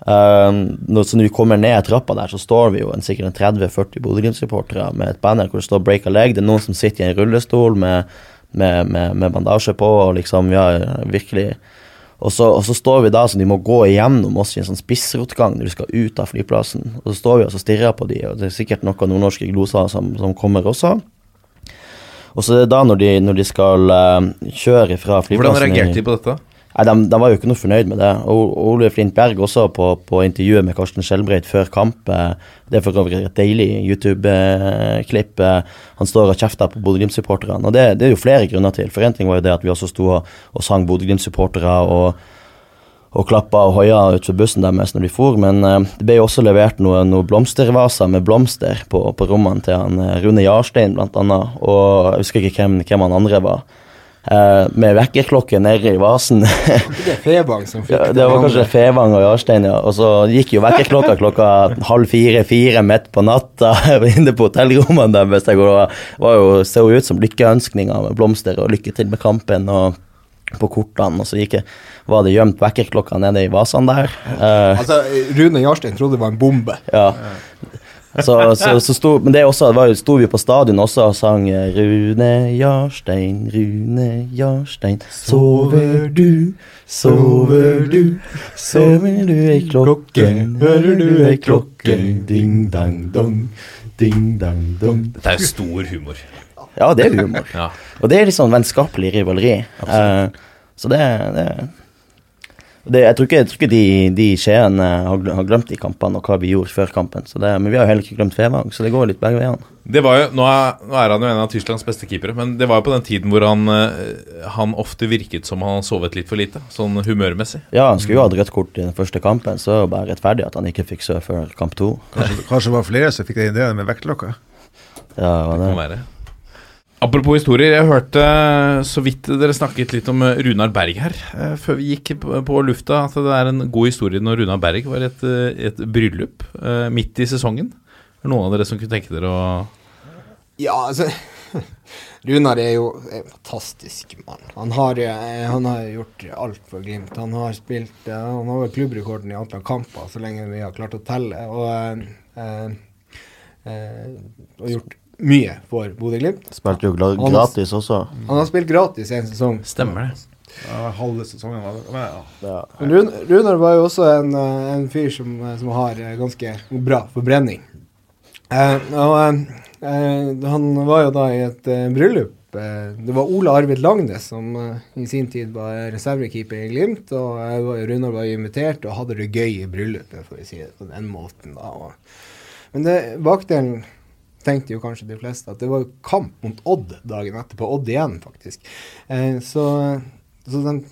Så når vi kommer ned trappa der, så står vi jo en, sikkert en 30-40 Bodø-Glimt-supportere med et banner hvor det står 'break a leg'. Det er noen som sitter i en rullestol med, med, med, med bandasje på, og liksom, har virkelig og så, og så står vi da som de må gå igjennom oss i en sånn spissrotgang når de skal ut av flyplassen. Og så står vi og så stirrer på de, og det er sikkert noen nordnorske gloser som, som kommer også. Og så er det da når de, når de skal eh, kjøre fra flyplassen Hvordan reagerte de på dette? Nei, de, de var jo ikke noe fornøyd med det. Og Ole Flint Berg også på, på intervjuet med Karsten Skjelbreit før kamp. eh, Det er for øvrig et deilig YouTube-klipp. eh, Han står og kjefter på Bodø-Glimt-supporterne. Og det, det er jo flere grunner til. For én ting var jo det at vi også sto og, og sang Bodø-Glimt-supportere og, og klappa og hoia utenfor bussen deres når de for, men eh, det ble jo også levert noen noe blomstervaser med blomster på, på rommene til han eh, Rune Jarstein, blant annet. Og jeg husker ikke hvem, hvem han andre var. Eh, med vekkerklokke nede i vasen. Det er Febang som fikk Ja, det var kanskje Fevang og Jarstein, ja. Og så gikk jo vekkerklokka klokka halv fire-fire midt på natta inne på hotellrommene deres. Det var jo, så jo ut som lykkeønskninger med blomster og lykke til med kampen og på kortene. Og så gikk, jeg- var det gjemt vekkerklokka nede i vasene der. Uh, Altså, Rune Jarstein trodde det var en bombe. ja. Så, så, så sto, men det også, var jo, sto vi på stadion også og sang Rune Jarstein, Rune Jarstein, sover du, sover du, sover du ei klokke, hører du ei klokke, ding dang dong, ding dang dong. Dette er jo stor humor. Ja, det er humor. Ja. Og det er litt sånn vennskapelig rivaleri. Uh, så det, det, det Jeg tror ikke, jeg tror ikke de, de i Skien har har glemt de kampene og hva vi gjorde før kampen. Så det, men vi har jo heller ikke glemt Fevang, så det går litt begge veiene. Det var jo, nå, er, nå er han jo en av Tysklands beste keepere, men det var jo på den tiden hvor han, eh, han ofte virket som han sovet litt for lite, sånn humørmessig. Ja, han skulle jo hatt rødt kort i den første kampen, så er det bare rettferdig at han ikke fikk sove før kamp to. Kanskje, kanskje det var flere som fikk den ideen med vektlokka? Ja, det det Kan det. være. Apropos historier, jeg hørte eh, så vidt dere snakket litt om eh, Runar Berg her eh, før vi gikk på, lufta, at det er en god historie når Runar Berg var i et, et bryllup midt i sesongen. Er det noen av dere som kunne tenke dere å Ja, altså Runar er jo en fantastisk mann. Han har, han har gjort alt for Glimt. Han har spilt Han har klubbrekorden i antall kamper så lenge vi har klart å telle. Og, eh, eh, og gjort mye for Bodø-Glimt. Spilte jo gratis også. Han har spilt gratis en sesong. Stemmer det. Ja, halve sesongen var det. Men, ja. Ja. Run Runar var jo også en, eh, en fyr som, eh, som har eh, ganske bra forbrenning. Eh, og eh, han var jo da i et eh, bryllup. Det var Ole Arvid Langnes som i sin tid var reservekeeper i Glimt. Og var, Runar var invitert og hadde det gøy i bryllupet, for å si det på den måten. da. Men det, bakdelen tenkte jo kanskje de fleste at det var kamp mot Odd dagen etterpå. Odd igjen, faktisk. Eh, så så den,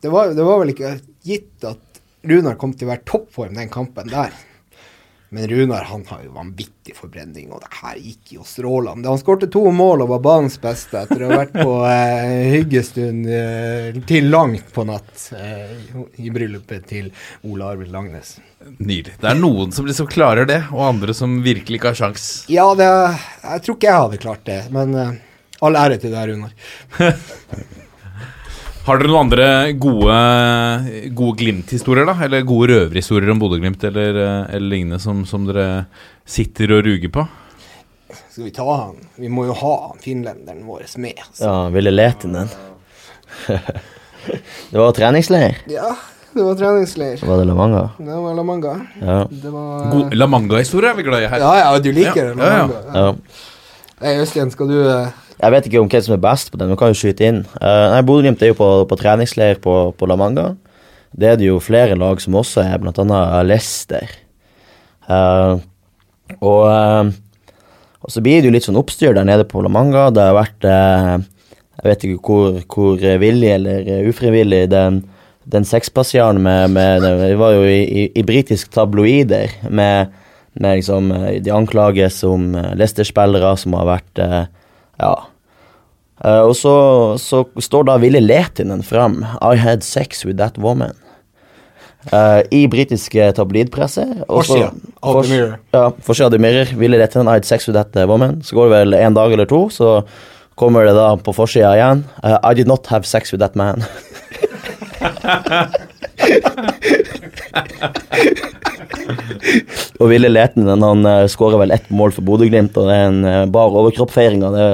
det, var, det var vel ikke gitt at Runar kom til å være toppform den kampen der. Men Runar han har jo vanvittig forbrenning, og det her gikk jo strålende. Han skårte to mål og var banens beste etter å ha vært på eh, hyggestund eh, til langt på natt eh, i bryllupet til Ole Arvid Langnes. Nydelig. Det er noen som liksom klarer det, og andre som virkelig ikke har sjans. Ja, det, jeg tror ikke jeg hadde klart det, men eh, all ære til deg, Runar. Har dere noen andre gode, gode Glimt-historier, da? Eller gode røverhistorier om Bodø-Glimt eller, eh, eller lignende som, som dere sitter og ruger på? Skal vi ta han? Vi må jo ha finlenderen vår med. Så. ja, Ville Letinen. det var treningsleir. Ja, det var treningsleir. Var det La Manga. Det var La Manga. Ja. Det var God, La Manga-historie er vi glad i her. Ja, ja, du liker Ja, La La ja, ja. Manga. ja. Nei, Østjen, skal du eh, Jeg vet ikke om hvem som er best på den, men kan jo skyte inn. Uh, Bodø-Glimt er jo på, på treningsleir på, på La Manga. Det er det jo flere lag som også er, blant annet Leicester. Uh, og, uh, og så blir det jo litt sånn oppstyr der nede på La Manga. Det har vært uh, Jeg vet ikke hvor, hvor villig eller ufrivillig den den sexpassiaren med, med Det var jo i, i, i britisk tabloider med, med liksom De anklages som Leicester-spillere som har vært Ja. Uh, og så, så står da Ville Letinen fram. I had sex with that woman. Uh, I britiske tabloidpresse. Forsida av The Mirror. Ja, forsida av The Mirror. Ville Letinen I had sex with that eh, woman. Så går det vel en dag eller to, så kommer det da på forsida igjen. Uh, I did not have sex with that man. og Ville Letinen han uh, skårer vel ett mål for Bodø-Glimt, og det er en uh, bar overkropp-feiring. og det,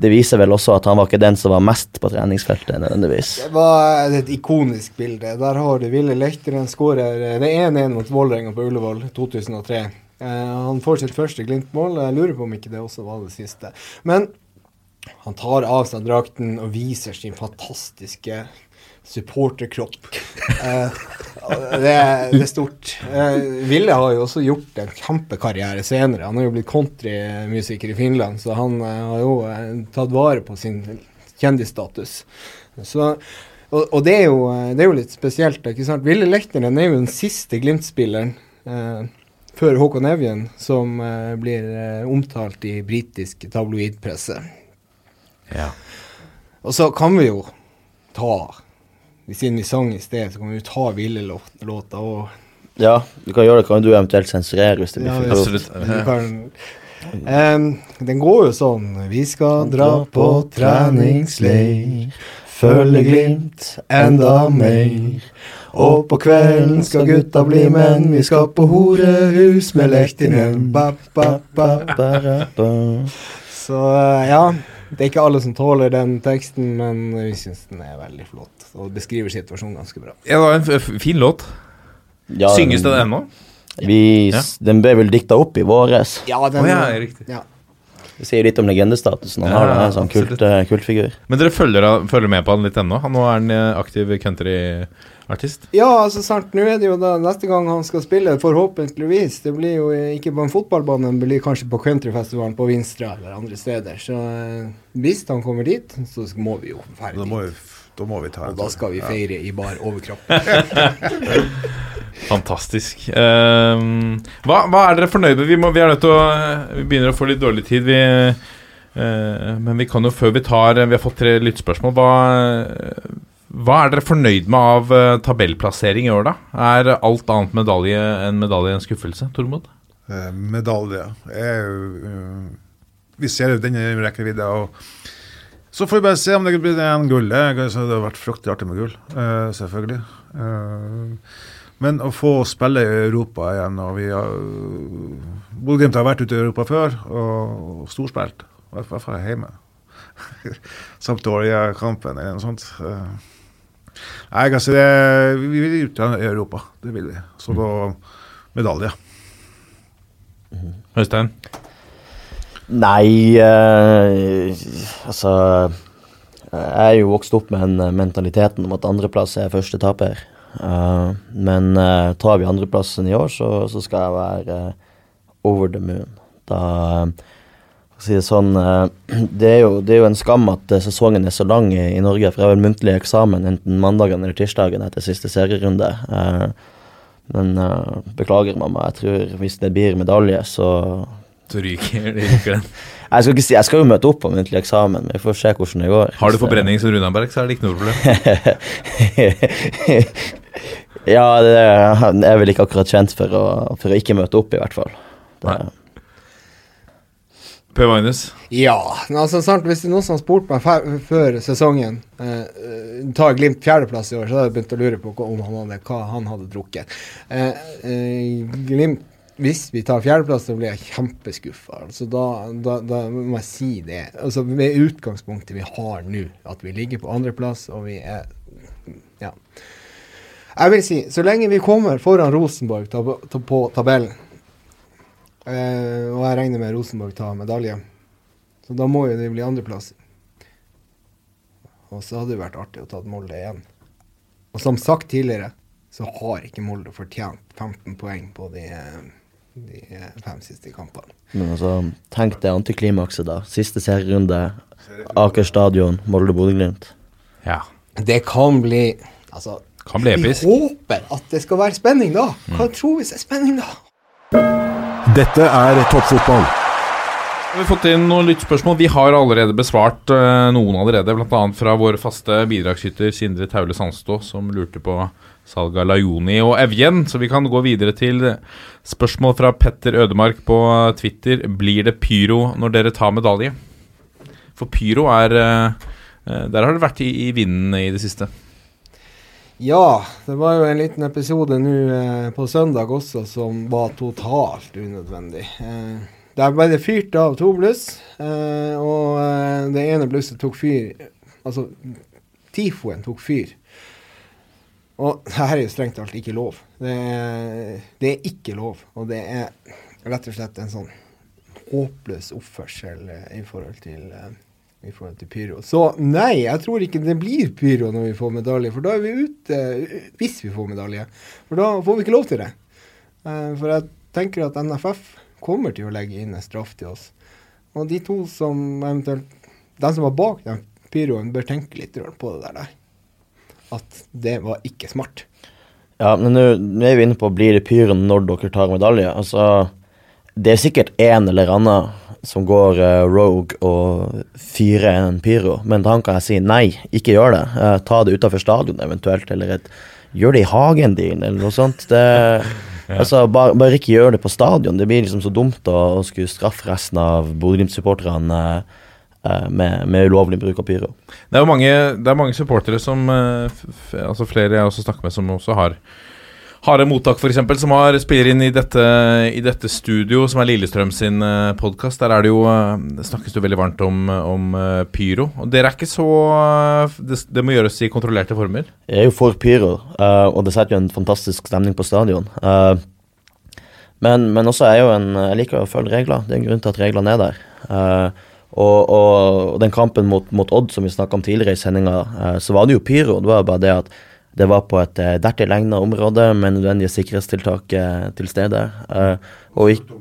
det viser vel også at han var ikke den som var mest på treningsfeltet nødvendigvis. Det var et ikonisk bilde. Der har du Ville Lechteren skårer Det er 1-1 mot Vålerenga på Ullevål 2003. Eh, han får sitt første Glimt-mål. Jeg lurer på om ikke det også var det siste. Men han tar av seg drakten og viser sin fantastiske supporterkropp. Eh, det, det er stort. Eh, Ville har jo også gjort en kjempekarriere senere. Han har jo blitt countrymusiker i Finland, så han eh, har jo eh, tatt vare på sin kjendisstatus. Så, og, og det, er jo, eh, det er jo litt spesielt. ikke sant? Ville Lehtinen er jo den siste Glimt-spilleren eh, før Håkon Evjen som blir omtalt i britisk tabloidpresse. Ja. Og så kan vi jo ta Siden vi sang i sted, så kan vi jo ta ville låter og Ja, du kan gjøre det. Kan du eventuelt sensurere hvis det blir Ja, for ja. grovt? Du den går jo sånn Vi skal dra på treningsleir, følge Glimt enda mer. Og på kvelden skal gutta bli menn, vi skal på horehus med lektinen Ba, ba, ba. Så eh, ja, det er ikke alle som tåler den teksten, men vi syns den er veldig flott. Og beskriver situasjonen ganske bra. Ja, det var en f- fin låt. Ja, Synges den ennå? Ja. Den ble vel dikta opp i våres. Ja, den, den ja, riktig. ja. Det sier litt om legendestatusen han Ja, har. da, en sånn kult, figur. kultfigur. Men dere følger, følger med på han litt ennå? Han Nå er han eh, aktiv countryartist? Ja, altså sant, nå er det jo da neste gang han skal spille, forhåpentligvis. Det blir jo eh, ikke på en fotballbane, men det blir kanskje på countryfestivalen på Vinstra eller andre steder. Så eh, hvis han kommer dit, så må vi jo ferdig dit. Da må vi ta en Og da skal vi Ja. feire i bar overkropp. Fantastisk. Um, hva, hva er dere fornøyd med? Vi, må, vi er nødt til å Vi begynner å få litt dårlig tid. Vi, uh, men vi kan jo før vi tar Vi har fått tre lyttspørsmål. Hva, hva er dere fornøyd med av uh, tabellplassering i år, da? Er alt annet medalje enn medalje en skuffelse, Tormod? Uh, medalje er jo Vi ser jo denne rekkevidda. og Så får vi bare se om det blir en gull. Det har vært fryktelig artig med gull, uh, selvfølgelig. Uh, men å få spille i Europa igjen og vi har Bodø-Glimt har vært ute i Europa før og, og storspilt. I hvert fall hjemme. Sampdoria-kampen eller noe sånt. Eh, Nei, altså det, Vi vil ut i Europa, det vil vi. Så da medalje. Øystein? Nei eh, Altså Jeg er jo vokst opp med den eh, mentaliteten om at andreplass er første taper. Uh, men uh, tar vi andreplassen i år, så, så skal jeg være uh, over the moon. Da si det sånn det, er jo, det er jo en skam at sesongen er så lang i, i Norge. For jeg har vel muntlig eksamen enten mandagen eller tirsdagen etter siste serierunde. Men beklager, mamma. Jeg tror hvis det blir medalje, så Så ryker, ryker den. jeg skal, ikke si, jeg skal jo møte opp på muntlig eksamen, men vi får se hvordan det går. Har du forbrenning som Runaberg, så er det ikke noe problem. ja, det er vel ikke akkurat kjent for å, for å ikke møte opp, i hvert fall. Det, Per Magnus? Ja, altså sant, hvis det er noen som har spurt meg før sesongen eh, eh, Tar Glimt fjerdeplass i år, så hadde jeg begynt å lure på hva- om han hadde, hva han hadde drukket. Eh, eh, Glimt, hvis vi tar fjerdeplass, så blir jeg kjempeskuffa. Altså, da, da, da må jeg si det. Altså, Med utgangspunktet vi har nå, at vi ligger på andreplass, og vi er Ja. Jeg vil si, så lenge vi kommer foran Rosenborg ta, ta, på tabellen, eh, og jeg regner med Rosenborg tar medalje så da må jo det bli andreplass. Og så hadde det vært artig å ta Molde igjen. Og som sagt tidligere, så har ikke Molde fortjent 15 poeng på de, eh, de fem siste kampene. men altså, tenk det antiklimakset, da. Siste serierunde, Aker stadion, Molde-Bodø-Glimt. Ja. Det kan bli Altså, Kan bli Vi håper at det skal være spenning da. Hva tror vi er spenning da? Dette er toppfotball. Vi har fått inn noen lyttspørsmål. Vi har allerede besvart eh, noen allerede, bl.a. fra vår faste bidragsskytter Sindre Taule Sandstå, som lurte på salget av Lajoni og Evjen. Så vi kan gå videre til spørsmål fra Petter Ødemark på Twitter. Blir det pyro når dere tar medalje? For pyro er eh, eh, Der har det vært i, i vinden i det siste. Ja, det var jo en liten episode nå eh, på søndag også som var totalt unødvendig. Eh, der ble det fyrt av to bluss, eh, og eh, det ene blusset tok fyr Altså, tifoen tok fyr. Og det her er jo strengt talt ikke lov. Det er, det er ikke lov, og det er rett og slett en sånn håpløs oppførsel eh, i forhold til eh, i forhold til pyro. Så nei, jeg tror ikke det blir pyro når vi får medalje, for da er vi ute hvis vi får medalje. For da får vi ikke lov til det. Eh, For jeg tenker at NFF kommer til å legge inn en straff til oss. Og de to som eventuelt De som var bak den pyroen, bør tenke litt på det der. At det var ikke smart. Ja, men nå nå er vi inne på blir det pyren når dere tar medalje. Altså, det er sikkert en eller annen som går uh, rogue og fyrer en pyro, men da kan jeg si nei, ikke gjør det. Uh, ta det utafor stadion eventuelt, eller et, gjør det i hagen din, eller noe sånt. Det, altså, bare, bare ikke gjør det på stadion. Det blir liksom så dumt å, å skulle straffe resten av Bodø-Glimt-supporterne eh, med, med ulovlig bruk av pyro. Det er jo mange, det er mange supportere som eh, Altså flere jeg også snakker med, som også har har en mottak, f.eks., som har spiller inn i dette, i dette studio, som er Lillestrøm sin uh, podkast. Der er det jo eh, det snakkes det veldig varmt om, om eh, pyro. Og dere er ikke så eh, det, det må gjøres i kontrollerte former. Jeg er jo for pyro, eh, og det setter jo en fantastisk stemning på stadion. Eh, men, men også er jeg jo en Jeg liker å følge regler. Det er en grunn til at reglene er der. Og, og, den kampen mot, mot Odd som vi snakka om tidligere i sendinga, eh, så var det jo pyro. Det var jo bare det at det var på et eh, dertil egnet område med nødvendige sikkerhetstiltak eh, til stede. Og, ikke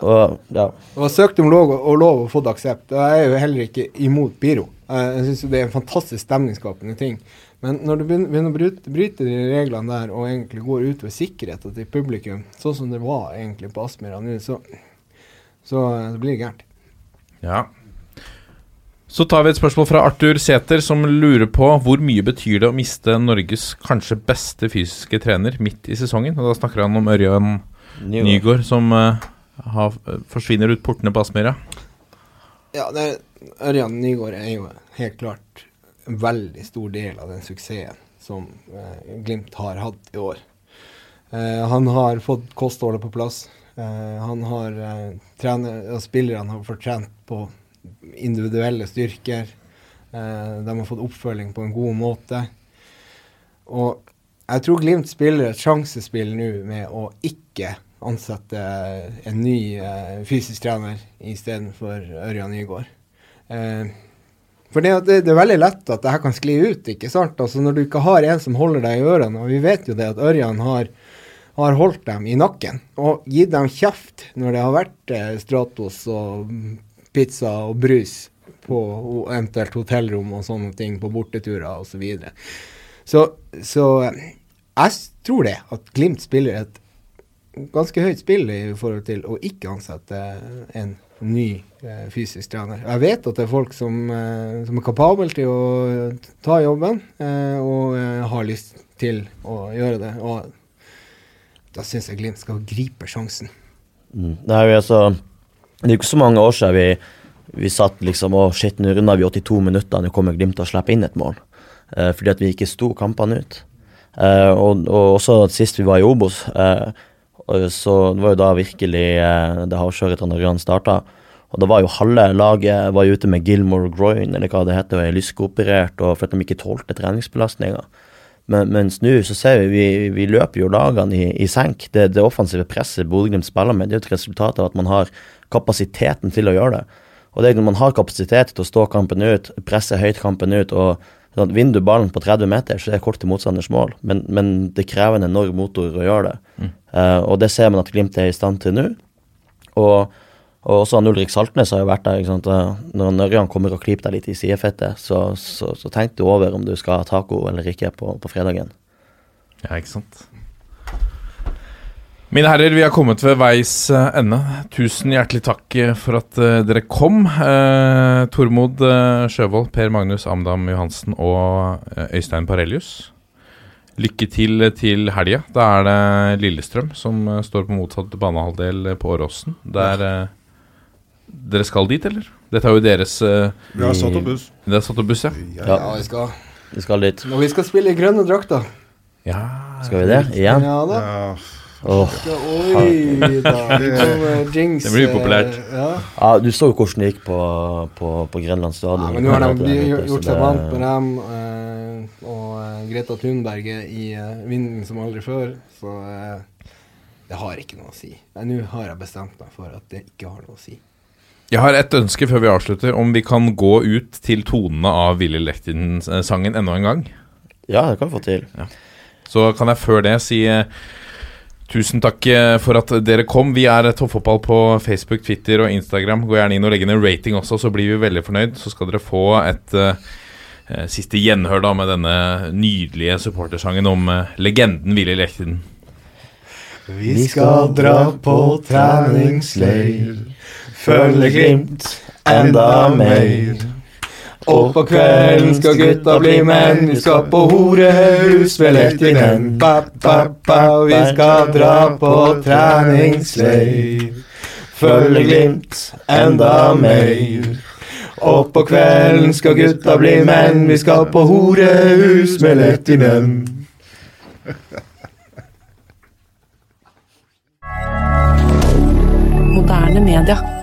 og ja. Det var søkt om lov og lov og fått aksept. Og jeg er jo heller ikke imot pyro. Jeg syns det er en fantastisk stemningsskapende ting. Men når du begynner, å bryte, bryte de reglene der, og egentlig går utover sikkerheten til publikum, sånn som det var egentlig på Aspmyra nå, så, så det blir det gærent. Ja. Så tar vi et spørsmål fra Arthur Sæther, som lurer på hvor mye betyr det å miste Norges kanskje beste fysiske trener midt i sesongen? Og Da snakker han om Ørjan Nygaard. Nygaard, som uh, har, forsvinner ut portene på Aspmyra. Ja, det, Ørjan Nygaard er jo helt klart en veldig stor del av den suksessen som uh, Glimt har hatt i år. Uh, han har fått kostholdet på plass. Eh, han har uh, trener, og Spillerne har fortjent på individuelle styrker. Eh, de har fått oppfølging på en god måte. Og jeg tror Glimt spiller et sjansespill nå med å ikke ansette en ny eh, fysisk trener istedenfor Ørjan Nygaard. Eh, for det, det, det er veldig lett at det her kan skli ut, ikke sant? Altså Når du ikke har en som holder deg i ørene, og vi vet jo det at Ørjan har, har holdt dem i nakken og gitt dem kjeft når det har vært eh, Stratos og pizza og brus på eventuelt hotellrom og sånne ting på borteturer osv. Så, så Så jeg tror det, at Glimt spiller et ganske høyt spill i forhold til å ikke ansette en ny eh, fysisk trener. Jeg vet at det er folk som, eh, som er kapable til å ta jobben, eh, og eh, har lyst til å gjøre det. Og da syns jeg Glimt skal gripe sjansen. Mm. Det er jo altså Det er jo ikke så mange år siden vi, vi satt liksom Å, shit, nå runder vi 82 minutter, nå kommer Glimt til å slippe inn et mål. Eh, fordi at vi ikke sto kampene ut. Eh, og, og også sist vi var i Obos, eh, så det var jo da virkelig eh, det havskjøret til Norge starta. Og da var jo halve laget var ute med Gilmore groin, eller hva det heter, og er lyskoperert, og for at de ikke tålte treningsbelastninga. Men, mens nå så ser vi, vi, vi løper jo lagene i, i senk. Det, det offensive presset Bodø-Glimt spiller med, det er jo et resultat av at man har kapasiteten til å gjøre det. Og det er når man har kapasitet til å stå kampen ut, presse høyt kampen ut, og sånn, vinner du ballen på 30 meter, så er det kort til motstanders mål. Men, men det krever en enorm motor å gjøre det. Eh, og det ser man at Glimt er i stand til nå. Og, og også han Ulrik Saltnes har jo vært der. ikke sant? Når Ørjan kommer og klyper deg litt i sidefettet, så, så, så tenk du over om du skal ha taco eller ikke på, på fredagen. Ja, ikke sant. Mine herrer, vi har kommet ved veis eh, ende. Tusen hjertelig takk eh, for at eh, dere kom. Eh, Tormod Sjøvold, Per Magnus Amdam Johansen og Øystein Parelius. Lykke til til helga. Da er det Lillestrøm som står på motsatt banehalvdel på Åråsen. Der eh, Dere skal dit, eller? Dette er jo deres uh, Vi har satt opp buss. Det er satt opp buss, ja? Ja, Ja, vi skal. vi skal dit. Og vi skal spille i grønne drakter. Ja. Skal vi det? Igjen? Ja da. Ja, Oh. Oi da. Jinx, Det blir upopulært. eh, Ja. Ja, du så jo hvordan det gikk på, på, på Grenland stadion. Ja, men nå har de de har gjort seg vant med dem eh, og eh, Greta Thunberg er i eh, vinden som aldri før, så eh, det har ikke noe å si. Nå har jeg bestemt meg for at det ikke har noe å si. Jeg har et ønske før vi avslutter, om vi kan gå ut til tonene av Willy Lechtin-sangen enda en gang. Ja, det kan vi få til. Så kan jeg før det si eh, tusen takk eh, for at dere kom. Vi er Toppfotball på Facebook, Twitter og Instagram. Gå gjerne inn og legg inn en rating også, så blir vi veldig fornøyd. Så skal dere få et eh, eh, siste gjenhør da med denne nydelige supportersangen om uh, legenden Willy Lechtin. Vi skal dra på treningsleir, følge Glimt enda mer. Og på kvelden skal gutta bli menn, vi skal på horehus med ba, vi skal dra på treningsleir, Følger Glimt enda mer. Og på kvelden skal gutta bli menn, vi skal på horehus med Lettinen. Moderne media.